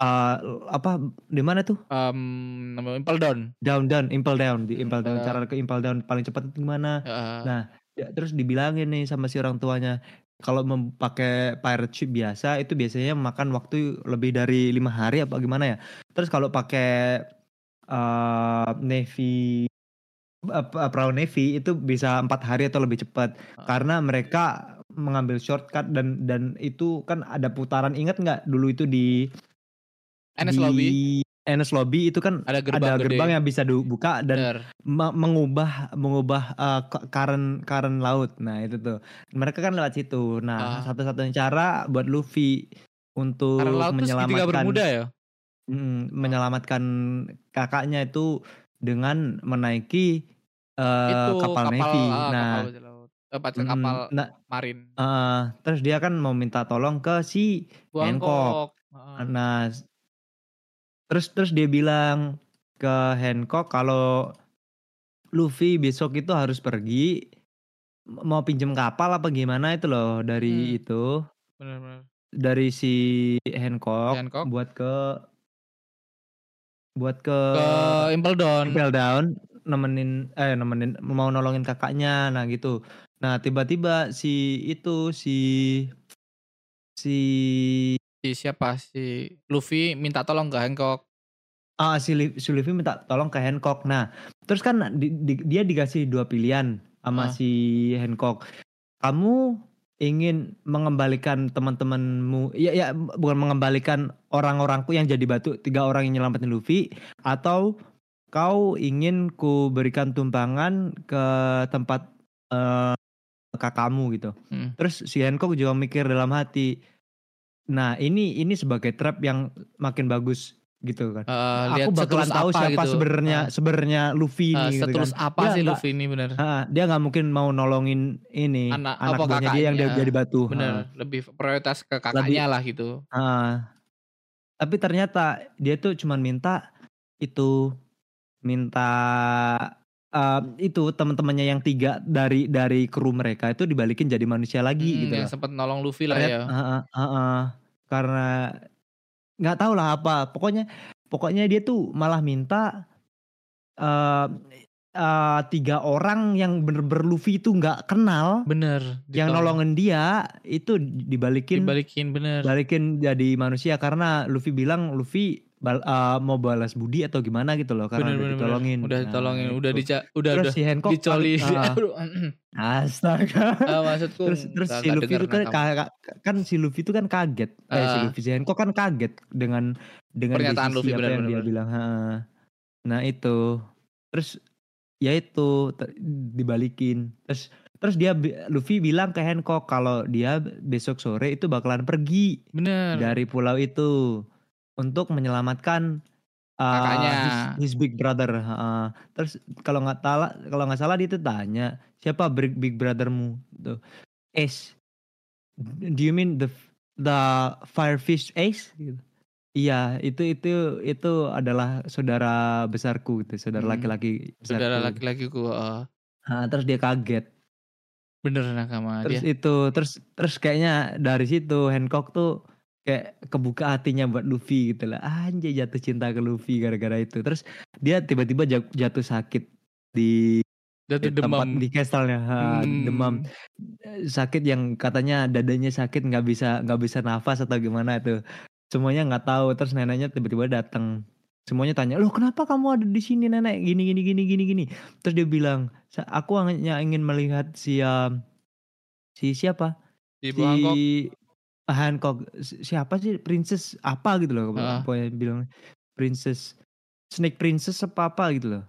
[SPEAKER 2] eh, apa di mana tuh?
[SPEAKER 1] namanya Impel Down.
[SPEAKER 2] Down down, impel down, di impel down.
[SPEAKER 1] Eh.
[SPEAKER 2] Cara ke impel down paling cepat itu gimana?
[SPEAKER 1] Heeh.
[SPEAKER 2] Nah, ya, terus dibilangin nih sama si orang tuanya kalau memakai pirate ship biasa itu biasanya makan waktu lebih dari lima hari apa gimana ya. Terus kalau pakai eh, navy apa perahu navy itu bisa empat hari atau lebih cepat
[SPEAKER 1] Ah.
[SPEAKER 2] karena mereka mengambil shortcut dan dan itu kan ada putaran ingat nggak dulu itu di
[SPEAKER 1] NS
[SPEAKER 2] di
[SPEAKER 1] Lobby
[SPEAKER 2] NS Lobby itu kan
[SPEAKER 1] ada gerbang
[SPEAKER 2] ada
[SPEAKER 1] gede.
[SPEAKER 2] gerbang yang bisa dibuka dan me- mengubah mengubah uh, ke- karen karen laut. Nah, itu tuh. Mereka kan lewat situ. Nah,
[SPEAKER 1] Ah.
[SPEAKER 2] satu-satunya cara buat Luffy untuk
[SPEAKER 1] laut
[SPEAKER 2] menyelamatkan
[SPEAKER 1] bermuda ya.
[SPEAKER 2] Mm, menyelamatkan kakaknya itu dengan menaiki uh,
[SPEAKER 1] itu
[SPEAKER 2] kapal,
[SPEAKER 1] kapal
[SPEAKER 2] navy.
[SPEAKER 1] ah,
[SPEAKER 2] nah,
[SPEAKER 1] kapal. Eh, kapal
[SPEAKER 2] nah,
[SPEAKER 1] marin.
[SPEAKER 2] uh, terus dia kan mau minta tolong ke si Hancock.
[SPEAKER 1] Bangkok.
[SPEAKER 2] Nah, terus terus dia bilang ke Hancock kalau Luffy besok itu harus pergi mau pinjem kapal apa gimana itu loh dari
[SPEAKER 1] Hmm.
[SPEAKER 2] itu
[SPEAKER 1] Bener-bener.
[SPEAKER 2] dari si Hancock,
[SPEAKER 1] Hancock.
[SPEAKER 2] buat ke buat ke,
[SPEAKER 1] Ke Impel Down.
[SPEAKER 2] Impel Down nemenin eh nemenin mau nolongin kakaknya nah gitu. Nah, tiba-tiba si itu si si
[SPEAKER 1] Si siapa si Luffy minta tolong ke Hancock.
[SPEAKER 2] Ah, si, Li- si Luffy minta tolong ke Hancock. Nah, terus kan di- di- dia dikasih dua pilihan sama si Hancock. Kamu ingin mengembalikan teman-temanmu, ya, ya bukan mengembalikan orang-orangku yang jadi batu, tiga orang yang nyelamatin Luffy, atau kau ingin ku berikan tumpangan ke tempat eh, kakakmu gitu.
[SPEAKER 1] Hmm.
[SPEAKER 2] Terus si Hancock juga mikir dalam hati, nah ini ini sebagai trap yang makin bagus gitu kan
[SPEAKER 1] Eh, lihat
[SPEAKER 2] aku bakalan tahu
[SPEAKER 1] apa
[SPEAKER 2] siapa
[SPEAKER 1] gitu.
[SPEAKER 2] sebenarnya
[SPEAKER 1] Ah,
[SPEAKER 2] sebenarnya Luffy
[SPEAKER 1] eh,
[SPEAKER 2] ini gitu
[SPEAKER 1] setulus
[SPEAKER 2] kan.
[SPEAKER 1] apa
[SPEAKER 2] Dia
[SPEAKER 1] sih
[SPEAKER 2] nggak-
[SPEAKER 1] Luffy ini bener.
[SPEAKER 2] Ah, dia nggak mungkin mau nolongin ini
[SPEAKER 1] Anak-
[SPEAKER 2] anak, buahnya dia yang dia jadi batu.
[SPEAKER 1] Bener,
[SPEAKER 2] Ah,
[SPEAKER 1] lebih prioritas ke kakaknya lah gitu.
[SPEAKER 2] ah. Tapi ternyata dia tuh cuman minta itu minta eh, itu teman-temannya yang tiga dari dari kru mereka itu dibalikin jadi manusia lagi
[SPEAKER 1] Hmm,
[SPEAKER 2] gitu
[SPEAKER 1] yang sempat nolong Luffy lah
[SPEAKER 2] Ternyata-
[SPEAKER 1] ya.
[SPEAKER 2] ah, ah, ah, ah. Karena nggak tahu lah apa. Pokoknya pokoknya dia tuh malah minta eh eh, tiga orang yang bener-bener Luffy itu nggak kenal
[SPEAKER 1] Bener.
[SPEAKER 2] yang
[SPEAKER 1] ditolong.
[SPEAKER 2] nolongin dia itu dibalikin
[SPEAKER 1] dibalikin bener.
[SPEAKER 2] balikin jadi manusia karena Luffy bilang Luffy bal- eh, mau balas budi atau gimana gitu loh karena
[SPEAKER 1] Bener,
[SPEAKER 2] udah
[SPEAKER 1] bener, bener.
[SPEAKER 2] ditolongin.
[SPEAKER 1] Udah
[SPEAKER 2] Nah,
[SPEAKER 1] ditolongin,
[SPEAKER 2] itu.
[SPEAKER 1] udah dica, udah
[SPEAKER 2] terus
[SPEAKER 1] udah
[SPEAKER 2] si Hancock
[SPEAKER 1] dicoli.
[SPEAKER 2] ah, astaga.
[SPEAKER 1] Ah, maksudku
[SPEAKER 2] terus terus si Luffy itu kan
[SPEAKER 1] nakam.
[SPEAKER 2] ka- kan si Luffy itu kan kaget eh si
[SPEAKER 1] Ah.
[SPEAKER 2] Luffy si Hancock kan kaget dengan dengan
[SPEAKER 1] Pernyataan Luffy,
[SPEAKER 2] apa
[SPEAKER 1] benar,
[SPEAKER 2] yang
[SPEAKER 1] benar,
[SPEAKER 2] dia
[SPEAKER 1] benar.
[SPEAKER 2] bilang ha. nah itu terus ya itu ter- dibalikin terus terus dia Luffy bilang ke Hancock kalau dia besok sore itu bakalan pergi
[SPEAKER 1] Bener.
[SPEAKER 2] dari pulau itu untuk menyelamatkan uh,
[SPEAKER 1] Kakaknya.
[SPEAKER 2] his, his big brother. uh, terus kalau nggak salah kalau nggak salah dia tuh tanya siapa big, big brothermu? Tuh. Ace. Do you mean the the firefish Ace? Gitu. Iya, itu itu itu adalah saudara besarku gitu, saudara
[SPEAKER 1] Hmm.
[SPEAKER 2] laki-laki besarku.
[SPEAKER 1] Saudara laki-lakiku. eh,
[SPEAKER 2] Ah, terus dia kaget.
[SPEAKER 1] bener nakama
[SPEAKER 2] terus
[SPEAKER 1] dia.
[SPEAKER 2] itu terus terus kayaknya dari situ Hancock tuh kayak kebuka hatinya buat Luffy gitu lah. Anjay jatuh cinta ke Luffy gara-gara itu. Terus dia tiba-tiba ja- jatuh sakit di
[SPEAKER 1] Jatuh
[SPEAKER 2] di tempat
[SPEAKER 1] demam.
[SPEAKER 2] di castle-nya. Ha,
[SPEAKER 1] Hmm.
[SPEAKER 2] demam. Sakit yang katanya dadanya sakit nggak bisa nggak bisa nafas atau gimana itu. Semuanya nggak tahu. Terus neneknya tiba-tiba datang semuanya tanya loh kenapa kamu ada di sini nenek? Gini gini gini gini gini. Terus dia bilang "Sa- aku hanya ingin melihat si um, si siapa? Si
[SPEAKER 1] bawah Hancock.
[SPEAKER 2] Hancock Si- siapa sih princess apa gitu loh
[SPEAKER 1] Heeh.
[SPEAKER 2] pokoknya bilang princess snake princess apa apa gitu loh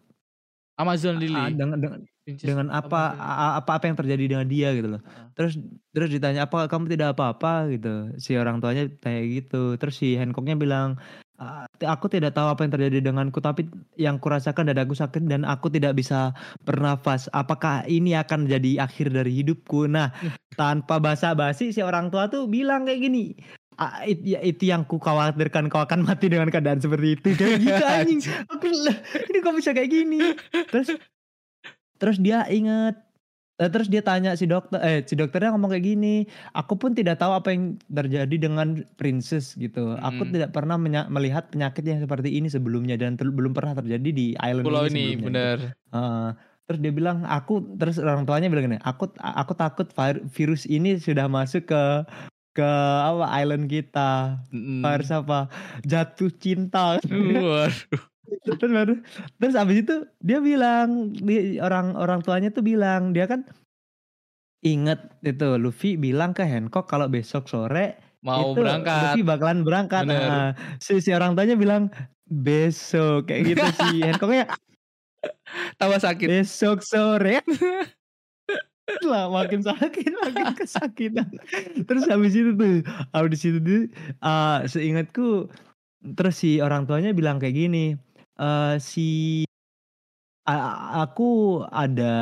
[SPEAKER 1] Amazon Lily.
[SPEAKER 2] Ah, dengan dengan,
[SPEAKER 1] Princess
[SPEAKER 2] dengan apa
[SPEAKER 1] Amazon Lily.
[SPEAKER 2] apa apa yang terjadi dengan dia gitu loh
[SPEAKER 1] Heeh.
[SPEAKER 2] terus terus ditanya apa kamu tidak apa-apa gitu si orang tuanya kayak gitu terus si Hancocknya bilang "Ah, aku tidak tahu apa yang terjadi denganku tapi yang kurasakan dadaku sakit dan aku tidak bisa bernafas apakah ini akan jadi akhir dari hidupku? Nah tanpa basa-basi si orang tua tuh bilang kayak gini "Ah, it- ya, itu yang ku khawatirkan kau akan mati dengan keadaan seperti itu. Kayak gitu anjing aku lah, ini kok bisa kayak gini? Terus terus dia inget eh, terus dia tanya si dokter eh si dokternya ngomong kayak gini aku pun tidak tahu apa yang terjadi dengan princess gitu aku
[SPEAKER 1] Hmm.
[SPEAKER 2] tidak pernah menya- melihat penyakit yang seperti ini sebelumnya dan ter- belum pernah terjadi di island
[SPEAKER 1] Pulau
[SPEAKER 2] ini
[SPEAKER 1] ini
[SPEAKER 2] sebelumnya."
[SPEAKER 1] bener.
[SPEAKER 2] Heeh. terus dia bilang aku terus orang tuanya bilang gini aku aku takut vir- virus ini sudah masuk ke ke apa island kita
[SPEAKER 1] Mm.
[SPEAKER 2] harus apa jatuh cinta
[SPEAKER 1] Waduh.
[SPEAKER 2] Terus baru terus abis itu dia bilang di orang orang tuanya tuh bilang dia kan inget itu Luffy bilang ke Hancock kalau besok sore
[SPEAKER 1] Mau
[SPEAKER 2] itu
[SPEAKER 1] berangkat.
[SPEAKER 2] Luffy bakalan berangkat
[SPEAKER 1] Bener.
[SPEAKER 2] Nah, si, si orang tuanya bilang besok kayak gitu si Hancocknya
[SPEAKER 1] Tambah sakit.
[SPEAKER 2] besok sore lah makin sakit makin kesakitan terus habis itu tuh habis itu tuh uh, seingatku terus si orang tuanya bilang kayak gini eh si a- aku ada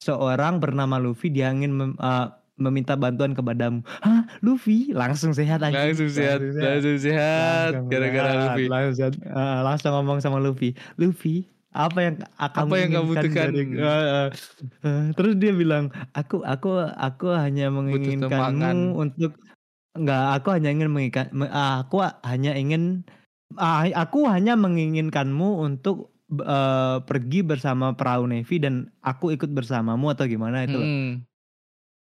[SPEAKER 2] seorang bernama Luffy dia ingin mem- uh, meminta bantuan kepadamu hah Luffy langsung sehat aja
[SPEAKER 1] Langsung sehat, langsung sehat. Gara-gara Luffy.
[SPEAKER 2] langsung, sehat. Eh, langsung ngomong sama Luffy Luffy apa yang akan
[SPEAKER 1] Apa yang kamu butuhkan?
[SPEAKER 2] terus dia bilang aku aku aku hanya menginginkanmu untuk enggak aku hanya ingin menginginkan me- aku hanya ingin ah, aku hanya menginginkanmu untuk eh, pergi bersama perahu Navy dan aku ikut bersamamu atau gimana itu loh.
[SPEAKER 1] Mm.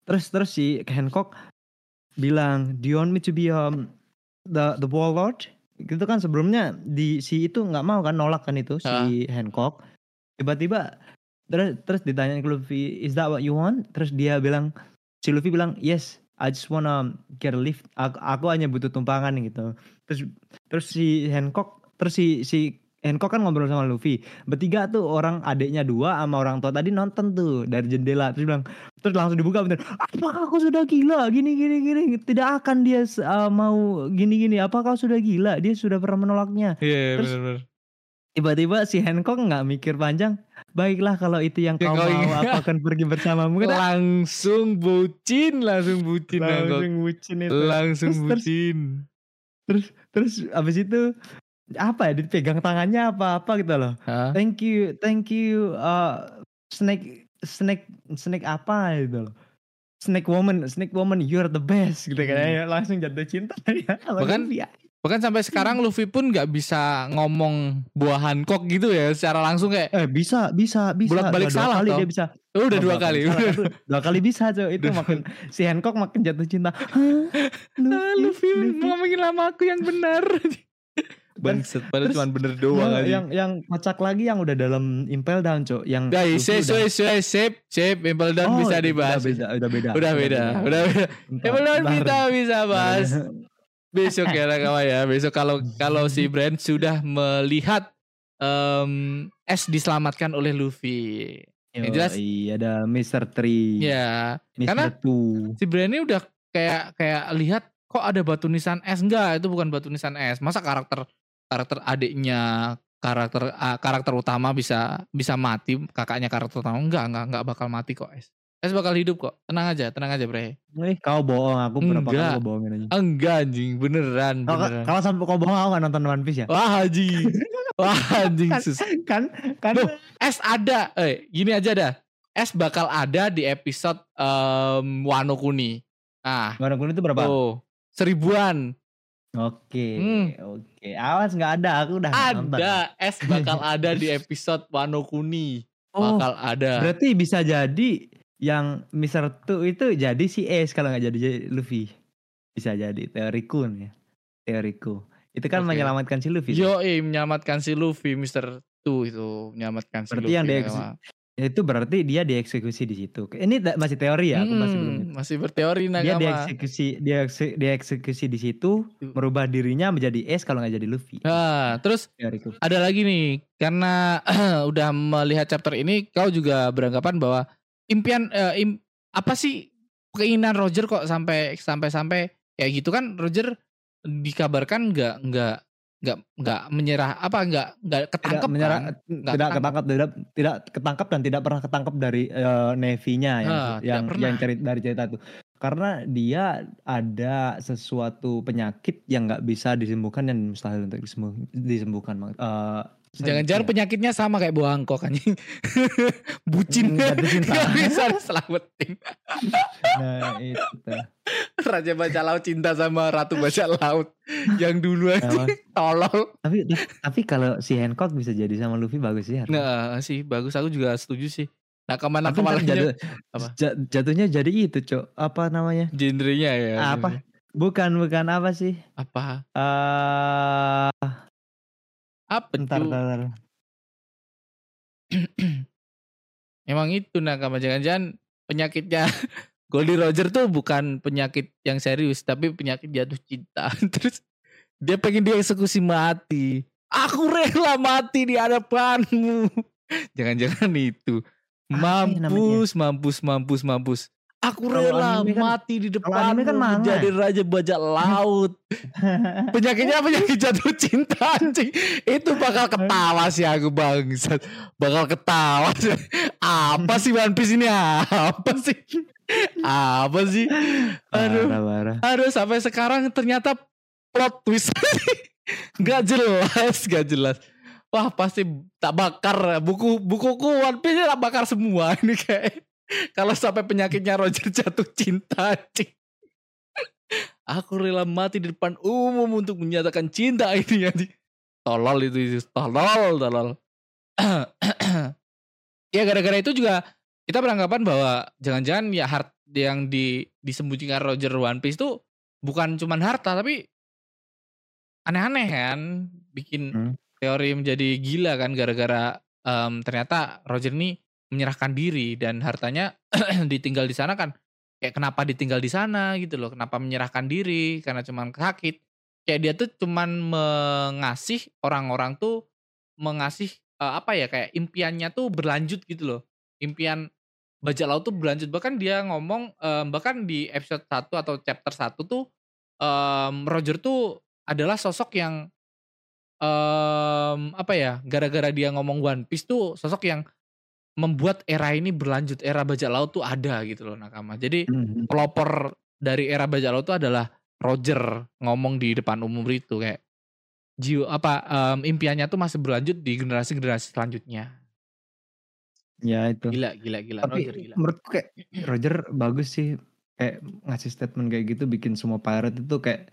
[SPEAKER 2] Terus terus si Hancock bilang, "Do you want me to be um, the the warlord?" Gitu kan sebelumnya di si itu nggak mau kan nolak kan itu si Hancock. Tiba-tiba terus terus ditanya ke Luffy, "Is that what you want?" Terus dia bilang si Luffy bilang, "Yes, I just wanna get a lift. Aku, aku hanya butuh tumpangan gitu." Terus terus si Hancock terus si si Hancock kan ngobrol sama Luffy. Bertiga tuh orang adiknya dua sama orang tua tadi nonton tuh dari jendela. Terus bilang terus langsung dibuka bener. Apakah kau sudah gila? Gini gini gini. Tidak akan dia uh, mau gini gini. Apa kau sudah gila? Dia sudah pernah menolaknya.
[SPEAKER 1] Iya,
[SPEAKER 2] Terus-
[SPEAKER 1] benar-benar.
[SPEAKER 2] Tiba-tiba si Hancock nggak mikir panjang. Baiklah kalau itu yang
[SPEAKER 1] Yang
[SPEAKER 2] kau
[SPEAKER 1] kau
[SPEAKER 2] mau, aku akan pergi bersamamu. Kan
[SPEAKER 1] Langsung bucin, langsung bucin Hancock.
[SPEAKER 2] langsung bucin itu.
[SPEAKER 1] Langsung
[SPEAKER 2] terus-
[SPEAKER 1] bucin.
[SPEAKER 2] Terus terus abis itu apa ya dipegang tangannya apa apa gitu loh.
[SPEAKER 1] Hah?
[SPEAKER 2] Thank you, thank you, uh, snake, snake, snake apa gitu loh. Snake woman, snake woman, you're the best gitu kan.
[SPEAKER 1] Hmm.
[SPEAKER 2] Ya, Langsung jatuh cinta ya.
[SPEAKER 1] Bahkan-
[SPEAKER 2] ya.
[SPEAKER 1] Bahkan sampai sekarang Luffy pun nggak bisa ngomong buah Hancock gitu ya secara langsung kayak
[SPEAKER 2] Eh bisa, bisa, bisa.
[SPEAKER 1] Bolak-balik
[SPEAKER 2] Dua- dua
[SPEAKER 1] salah,
[SPEAKER 2] kali
[SPEAKER 1] toh.
[SPEAKER 2] dia bisa.
[SPEAKER 1] oh, udah
[SPEAKER 2] Oh,
[SPEAKER 1] dua
[SPEAKER 2] bolak-balik
[SPEAKER 1] kali.
[SPEAKER 2] salah, tuh dua kali bisa coy. Itu
[SPEAKER 1] Dua.
[SPEAKER 2] makin si Hancock makin jatuh cinta. Hah?
[SPEAKER 1] Ah, Luffy, ngomongin lama aku yang benar. Bangset, padahal cuma bener doang aja.
[SPEAKER 2] yang yang kocak lagi yang udah dalam Impel Down cok. Yang
[SPEAKER 1] Guys,
[SPEAKER 2] Luffy
[SPEAKER 1] sip,
[SPEAKER 2] udah-
[SPEAKER 1] sip, sip, sip, sip, Impel Down
[SPEAKER 2] Oh,
[SPEAKER 1] bisa dibahas.
[SPEAKER 2] Udah beda, udah beda.
[SPEAKER 1] Udah beda, udah beda. Impel Down kita bisa bahas besok ya kawan ya. Besok kalau kalau si Brand sudah melihat em S diselamatkan oleh Luffy. Yang jelas
[SPEAKER 2] Iya ada Mr. Tree.
[SPEAKER 1] ya
[SPEAKER 2] Mr.
[SPEAKER 1] karena-
[SPEAKER 2] Two.
[SPEAKER 1] si Brand ini udah kayak kayak lihat kok ada batu nisan S enggak itu bukan batu nisan S masa karakter karakter adiknya karakter ah, karakter utama bisa bisa mati kakaknya karakter utama enggak enggak enggak bakal mati kok S S bakal hidup kok tenang aja tenang aja bre
[SPEAKER 2] Eh, kau bohong, aku berapa kali kau bohongin aja.
[SPEAKER 1] enggak anjing beneran
[SPEAKER 2] Kalau
[SPEAKER 1] beneran
[SPEAKER 2] kalau sampai kau bohong aku gak nonton One Piece ya.
[SPEAKER 1] wah anjing wah anjing
[SPEAKER 2] Kan-
[SPEAKER 1] sus
[SPEAKER 2] Kan kan
[SPEAKER 1] Loh, S ada eh gini aja dah S bakal ada di episode em, Wano Kuni nah
[SPEAKER 2] Warna kuning itu berapa?
[SPEAKER 1] tuh seribuan
[SPEAKER 2] Oke,
[SPEAKER 1] Hmm.
[SPEAKER 2] oke. Awas nggak ada, aku udah nggak nonton.
[SPEAKER 1] Ada S bakal ada di episode Wano Kuni.
[SPEAKER 2] Oh,
[SPEAKER 1] Bakal ada.
[SPEAKER 2] berarti bisa jadi yang Mr. Two itu jadi si Ace kalau nggak jadi jadi Luffy. Bisa jadi teoriku nih. Teoriku. Itu kan
[SPEAKER 1] Oke.
[SPEAKER 2] menyelamatkan si Luffy.
[SPEAKER 1] Yo, eh, menyelamatkan si Luffy, Mr. Two itu menyelamatkan si
[SPEAKER 2] Berarti
[SPEAKER 1] Luffy.
[SPEAKER 2] yang dia
[SPEAKER 1] memang.
[SPEAKER 2] Itu berarti dia dieksekusi di situ. Ini masih teori ya, aku masih belum.
[SPEAKER 1] Masih berteori
[SPEAKER 2] Dia
[SPEAKER 1] Nagama.
[SPEAKER 2] dieksekusi, dia ekse- dieksekusi di situ, merubah dirinya menjadi Ace kalau nggak jadi Luffy.
[SPEAKER 1] Nah, terus
[SPEAKER 2] Teoriku.
[SPEAKER 1] ada lagi nih, karena udah melihat chapter ini, kau juga beranggapan bahwa impian eh, im- apa sih keinginan Roger kok sampai sampai sampai kayak gitu kan Roger dikabarkan nggak nggak nggak nggak menyerah apa nggak nggak
[SPEAKER 2] tidak
[SPEAKER 1] ketangkep
[SPEAKER 2] menyerah,
[SPEAKER 1] kan?
[SPEAKER 2] tidak
[SPEAKER 1] ketangkep.
[SPEAKER 2] ketangkap tidak tidak ketangkap dan tidak pernah ketangkap dari eh, Navy-nya yang
[SPEAKER 1] tidak
[SPEAKER 2] yang yang cerita dari cerita itu. Karena dia ada sesuatu penyakit yang nggak bisa disembuhkan dan mustahil untuk disembuh, disembuhkan. Eh,
[SPEAKER 1] Jangan-jangan
[SPEAKER 2] ya.
[SPEAKER 1] penyakitnya sama kayak buah angkok anjing. Bucin.
[SPEAKER 2] Hmm.
[SPEAKER 1] Gak bisa selamatin.
[SPEAKER 2] Nah itu.
[SPEAKER 1] Raja bajak laut cinta sama ratu bajak laut. Yang dulu aja
[SPEAKER 2] Nah,
[SPEAKER 1] tolol.
[SPEAKER 2] tapi tapi kalau si Hancock bisa jadi sama Luffy bagus sih.
[SPEAKER 1] Nah sih bagus aku juga setuju sih. Nah ke mana
[SPEAKER 2] Tapi ntar
[SPEAKER 1] ke mana
[SPEAKER 2] jatuh,
[SPEAKER 1] apa?
[SPEAKER 2] jatuhnya jadi itu cok apa namanya
[SPEAKER 1] genrenya ya.
[SPEAKER 2] apa bukan bukan apa sih
[SPEAKER 1] Apa?
[SPEAKER 2] eh
[SPEAKER 1] Apa
[SPEAKER 2] bentar,
[SPEAKER 1] tuh?
[SPEAKER 2] bentar, bentar.
[SPEAKER 1] Emang itu nakama jangan-jangan penyakitnya Goldie Roger tuh bukan penyakit yang serius tapi penyakit jatuh cinta. Terus dia pengen dieksekusi mati. Aku rela mati di hadapanmu. Jangan-jangan itu. Mampus, mampus, mampus, mampus. Aku rela
[SPEAKER 2] kan-
[SPEAKER 1] mati di depanmu
[SPEAKER 2] kan manga.
[SPEAKER 1] menjadi raja bajak laut. Penyakitnya penyakit jatuh cinta anjing. Itu bakal ketawa sih aku bangsat. Bakal ketawa sih. Apa sih One Piece ini? Apa sih? Apa sih? Aduh.
[SPEAKER 2] Parah, parah.
[SPEAKER 1] Aduh sampai sekarang ternyata plot twist. gak jelas, gak jelas. Wah pasti tak bakar buku bukuku One Piece tak bakar semua ini kayak kalau sampai penyakitnya Roger jatuh cinta anjing. Aku rela mati di depan umum untuk menyatakan cinta ini anjing. Tolol itu, itu tolol, tolol. ya gara-gara itu juga kita beranggapan bahwa jangan-jangan ya hart yang di disembunyikan Roger One Piece itu bukan cuman harta tapi aneh-aneh kan bikin
[SPEAKER 2] Hmm.
[SPEAKER 1] teori menjadi gila kan gara-gara em, ternyata Roger ini menyerahkan diri dan hartanya ditinggal di sana kan kayak kenapa ditinggal di sana gitu loh kenapa menyerahkan diri karena cuman sakit. Kayak dia tuh cuman mengasih orang-orang tuh mengasih eh, apa ya kayak impiannya tuh berlanjut gitu loh. Impian bajak laut tuh berlanjut bahkan dia ngomong em, bahkan di episode 1 atau chapter 1 tuh em, Roger tuh adalah sosok yang em, apa ya gara-gara dia ngomong One Piece tuh sosok yang membuat era ini berlanjut era bajak laut tuh ada gitu loh nakama jadi
[SPEAKER 2] Mhm.
[SPEAKER 1] pelopor dari era bajak laut tuh adalah Roger ngomong di depan umum itu kayak jiwa apa em, impiannya tuh masih berlanjut di generasi-generasi selanjutnya
[SPEAKER 2] Ya itu.
[SPEAKER 1] gila gila gila
[SPEAKER 2] Tapi
[SPEAKER 1] Roger gila
[SPEAKER 2] menurutku kayak Roger bagus sih kayak ngasih statement kayak gitu bikin semua pirate itu kayak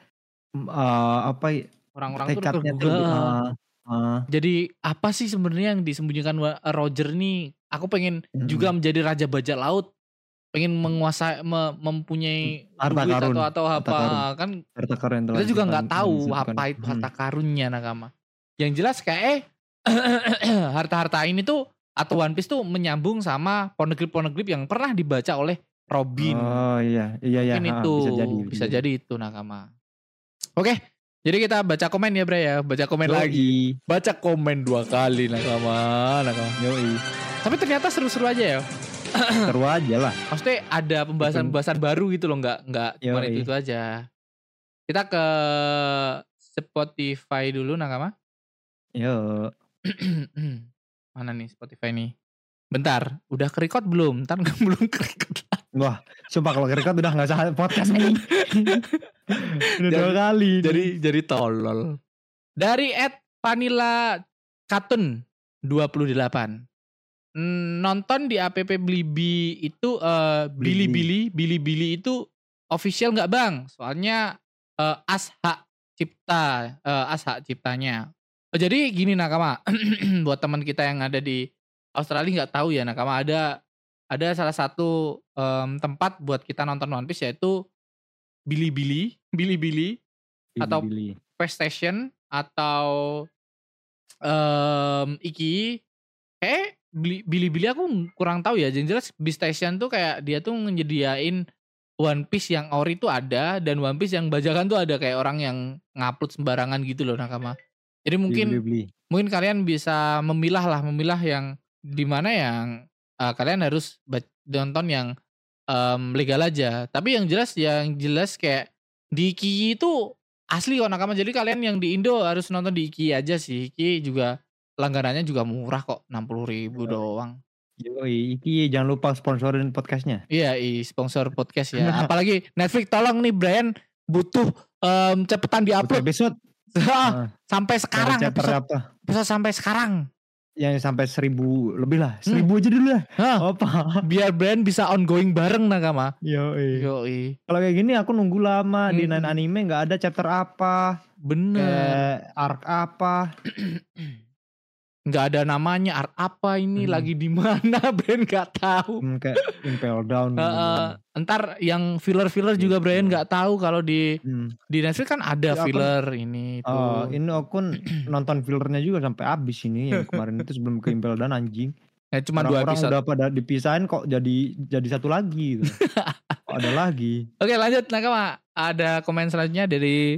[SPEAKER 2] eh, apa ya,
[SPEAKER 1] orang-orang tuh tergugah.
[SPEAKER 2] eh, eh,
[SPEAKER 1] Jadi apa sih sebenarnya yang disembunyikan Roger nih? Aku pengen
[SPEAKER 2] Mm-mm.
[SPEAKER 1] juga menjadi raja bajak laut. Pengen menguasai me- mempunyai
[SPEAKER 2] Harta karun,
[SPEAKER 1] atau atau
[SPEAKER 2] harta
[SPEAKER 1] apa
[SPEAKER 2] karun.
[SPEAKER 1] kan
[SPEAKER 2] harta karun
[SPEAKER 1] kita juga nggak tahu apa itu
[SPEAKER 2] Hmm.
[SPEAKER 1] harta karunnya nakama. Yang jelas kayak eh harta-harta ini tuh atau One Piece tuh menyambung sama poneglyph-poneglyph yang pernah dibaca oleh Robin.
[SPEAKER 2] Oh iya, iya ya.
[SPEAKER 1] Mungkin itu bisa jadi, itu nakama. Oke, jadi kita baca komen ya Bre ya, baca komen lagi. Baca komen dua kali nakama, nakama.
[SPEAKER 2] Yoi.
[SPEAKER 1] Tapi ternyata seru-seru aja ya.
[SPEAKER 2] Seru aja lah.
[SPEAKER 1] Maksudnya ada pembahasan-pembahasan baru gitu loh, nggak nggak cuma
[SPEAKER 2] Yoi.
[SPEAKER 1] itu, itu aja. Kita ke Spotify dulu nakama.
[SPEAKER 2] Yo.
[SPEAKER 1] Mana nih Spotify nih? Bentar, udah ke record belum? Ntar belum ke record.
[SPEAKER 2] Wah, sumpah kalau record udah nggak usah podcast nih. udah dua
[SPEAKER 1] Jadi-
[SPEAKER 2] kali. nih.
[SPEAKER 1] jadi jadi tolol. Dari Ed Vanilla Katun 28. Hmm, Nonton di app Blibi itu eh Bilibili, Bilibili itu official nggak bang? Soalnya eh, as hak cipta, eh, as hak ciptanya. Oh, jadi gini nakama, buat teman kita yang ada di Australia nggak tahu ya nakama ada ada salah satu em, tempat buat kita nonton One Piece yaitu Bilibili, Bilibili atau-
[SPEAKER 2] Billy.
[SPEAKER 1] PlayStation atau em Iki eh Bilibili aku kurang tahu ya. Yang jelas Station tuh kayak dia tuh menyediain One Piece yang ori tuh ada dan One Piece yang bajakan tuh ada kayak orang yang ngupload sembarangan gitu loh nakama. Jadi mungkin
[SPEAKER 2] beli.
[SPEAKER 1] mungkin kalian bisa memilah lah memilah yang di mana yang eh, kalian harus nonton yang em, legal aja tapi yang jelas yang jelas kayak di Iki itu asli kok nakama jadi kalian yang di Indo harus nonton di Iki aja sih Iki juga langganannya juga murah kok 60.000 ribu
[SPEAKER 2] Oh.
[SPEAKER 1] doang
[SPEAKER 2] Yoi, iki jangan lupa sponsorin podcastnya.
[SPEAKER 1] Iya, i sponsor podcast ya. Apalagi Netflix tolong nih Brian butuh em, cepetan
[SPEAKER 2] Butuh
[SPEAKER 1] diupload
[SPEAKER 2] episode
[SPEAKER 1] Ah, sampai sekarang episode, episode sampai sekarang.
[SPEAKER 2] Yang sampai seribu lebih lah,
[SPEAKER 1] Hmm.
[SPEAKER 2] seribu aja dulu lah.
[SPEAKER 1] Hah,
[SPEAKER 2] Apa?
[SPEAKER 1] biar Brian bisa ongoing bareng Nakama.
[SPEAKER 2] Yoi.
[SPEAKER 1] Yoi.
[SPEAKER 2] Kalau kayak gini aku nunggu lama di
[SPEAKER 1] Mm-mm.
[SPEAKER 2] Nine Anime nggak ada chapter apa,
[SPEAKER 1] Bener.
[SPEAKER 2] kayak arc apa.
[SPEAKER 1] nggak ada namanya art apa ini
[SPEAKER 2] Hmm.
[SPEAKER 1] lagi di mana Brian nggak tahu
[SPEAKER 2] Hmm, kayak Impel Down. Gitu.
[SPEAKER 1] eh, entar yang filler filler juga
[SPEAKER 2] Gitu.
[SPEAKER 1] Brian nggak tahu kalau di
[SPEAKER 2] Hmm.
[SPEAKER 1] di Netflix kan ada
[SPEAKER 2] Ya, aku-
[SPEAKER 1] filler ini itu
[SPEAKER 2] Oh, ini aku nonton fillernya juga sampai habis ini yang kemarin itu sebelum ke Impel Down anjing.
[SPEAKER 1] ya cuma dua
[SPEAKER 2] Orang-orang
[SPEAKER 1] episode
[SPEAKER 2] udah pada dipisahin kok jadi jadi satu lagi gitu. kok ada lagi.
[SPEAKER 1] oke lanjut Nakama ada komen selanjutnya dari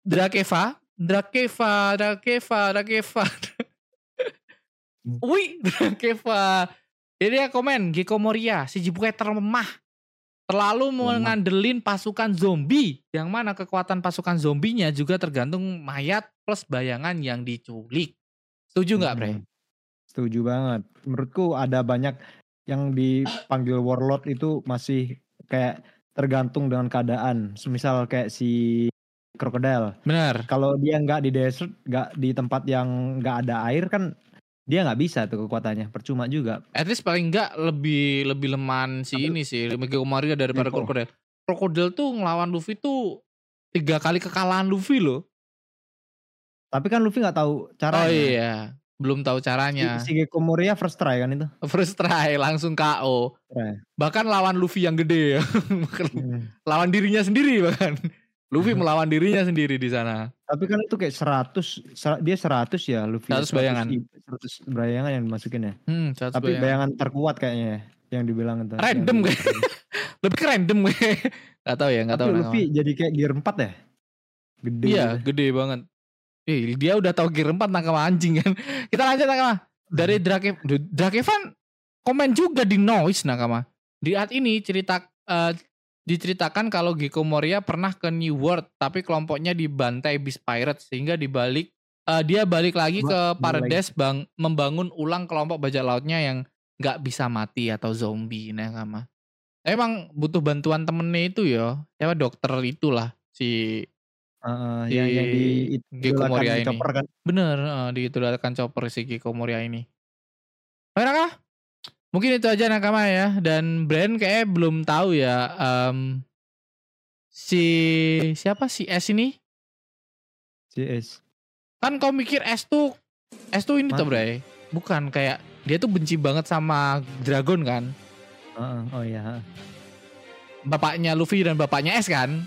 [SPEAKER 1] Drakeva Drakeva Drakeva Drakeva. Wih Drakeva jadi dia komen Gecko Moria si Jibukai terlemah terlalu mengandelin pasukan zombie yang mana kekuatan pasukan zombinya juga tergantung mayat plus bayangan yang diculik setuju nggak Bre?
[SPEAKER 2] Hmm. Setuju banget. Menurutku ada banyak yang dipanggil warlord itu masih kayak tergantung dengan keadaan. Semisal kayak si krokodil.
[SPEAKER 1] Bener
[SPEAKER 2] Kalau dia nggak di desert, nggak di tempat yang nggak ada air kan dia nggak bisa tuh kekuatannya. Percuma juga.
[SPEAKER 1] at least paling enggak lebih lebih leman si
[SPEAKER 2] Tapi-
[SPEAKER 1] ini sih Gecko Moria daripada
[SPEAKER 2] Gecko.
[SPEAKER 1] krokodil krokodil tuh ngelawan Luffy tuh tiga kali kekalahan Luffy loh
[SPEAKER 2] Tapi kan Luffy nggak tahu caranya.
[SPEAKER 1] oh iya belum tahu
[SPEAKER 2] Si,
[SPEAKER 1] caranya
[SPEAKER 2] si Gecko Moria first try kan itu.
[SPEAKER 1] first try langsung KO
[SPEAKER 2] Try.
[SPEAKER 1] bahkan lawan Luffy yang gede ya
[SPEAKER 2] Hmm.
[SPEAKER 1] lawan dirinya sendiri bahkan Luffy melawan dirinya sendiri di sana
[SPEAKER 2] Tapi kan itu kayak 100 ser- dia 100 ya Luffy.
[SPEAKER 1] 100 bayangan.
[SPEAKER 2] i- 100 bayangan yang dimasukin ya.
[SPEAKER 1] hmm, satu
[SPEAKER 2] Tapi
[SPEAKER 1] bayangan.
[SPEAKER 2] bayangan terkuat kayaknya ya yang dibilang itu.
[SPEAKER 1] Random kayak. lebih ke random gue nggak tahu ya nggak tahu
[SPEAKER 2] Tapi
[SPEAKER 1] nama.
[SPEAKER 2] Luffy jadi kayak gear 4 ya? Gede.
[SPEAKER 1] iya
[SPEAKER 2] gitu.
[SPEAKER 1] gede banget eh, dia udah tahu gear 4 nakama anjing kan kita lanjut nakama dari Drake Drakevan komen juga di noise nakama di art ini cerita eh, diceritakan kalau Gecko Moria pernah ke New World tapi kelompoknya dibantai Beast Pirates sehingga dibalik eh, dia balik lagi ke Paradise bang membangun ulang kelompok bajak lautnya yang nggak bisa mati atau zombie nakama emang butuh bantuan temennya itu ya siapa dokter itulah si Si
[SPEAKER 2] yang yang di
[SPEAKER 1] Gecko Moria ini.
[SPEAKER 2] chopper kan.
[SPEAKER 1] Bener, uh, diidolakan chopper si Gecko Moria ini. Nakama, mungkin itu aja Nakama ya. Dan brand kayaknya belum tahu ya. em, si siapa si S ini?
[SPEAKER 2] CS.
[SPEAKER 1] Kan kau mikir S tuh S tuh ini tuh
[SPEAKER 2] Mati.
[SPEAKER 1] Bray. Bukan kayak dia tuh benci banget sama Dragon kan.
[SPEAKER 2] Heeh, oh iya. heeh,
[SPEAKER 1] Bapaknya Luffy dan bapaknya S kan.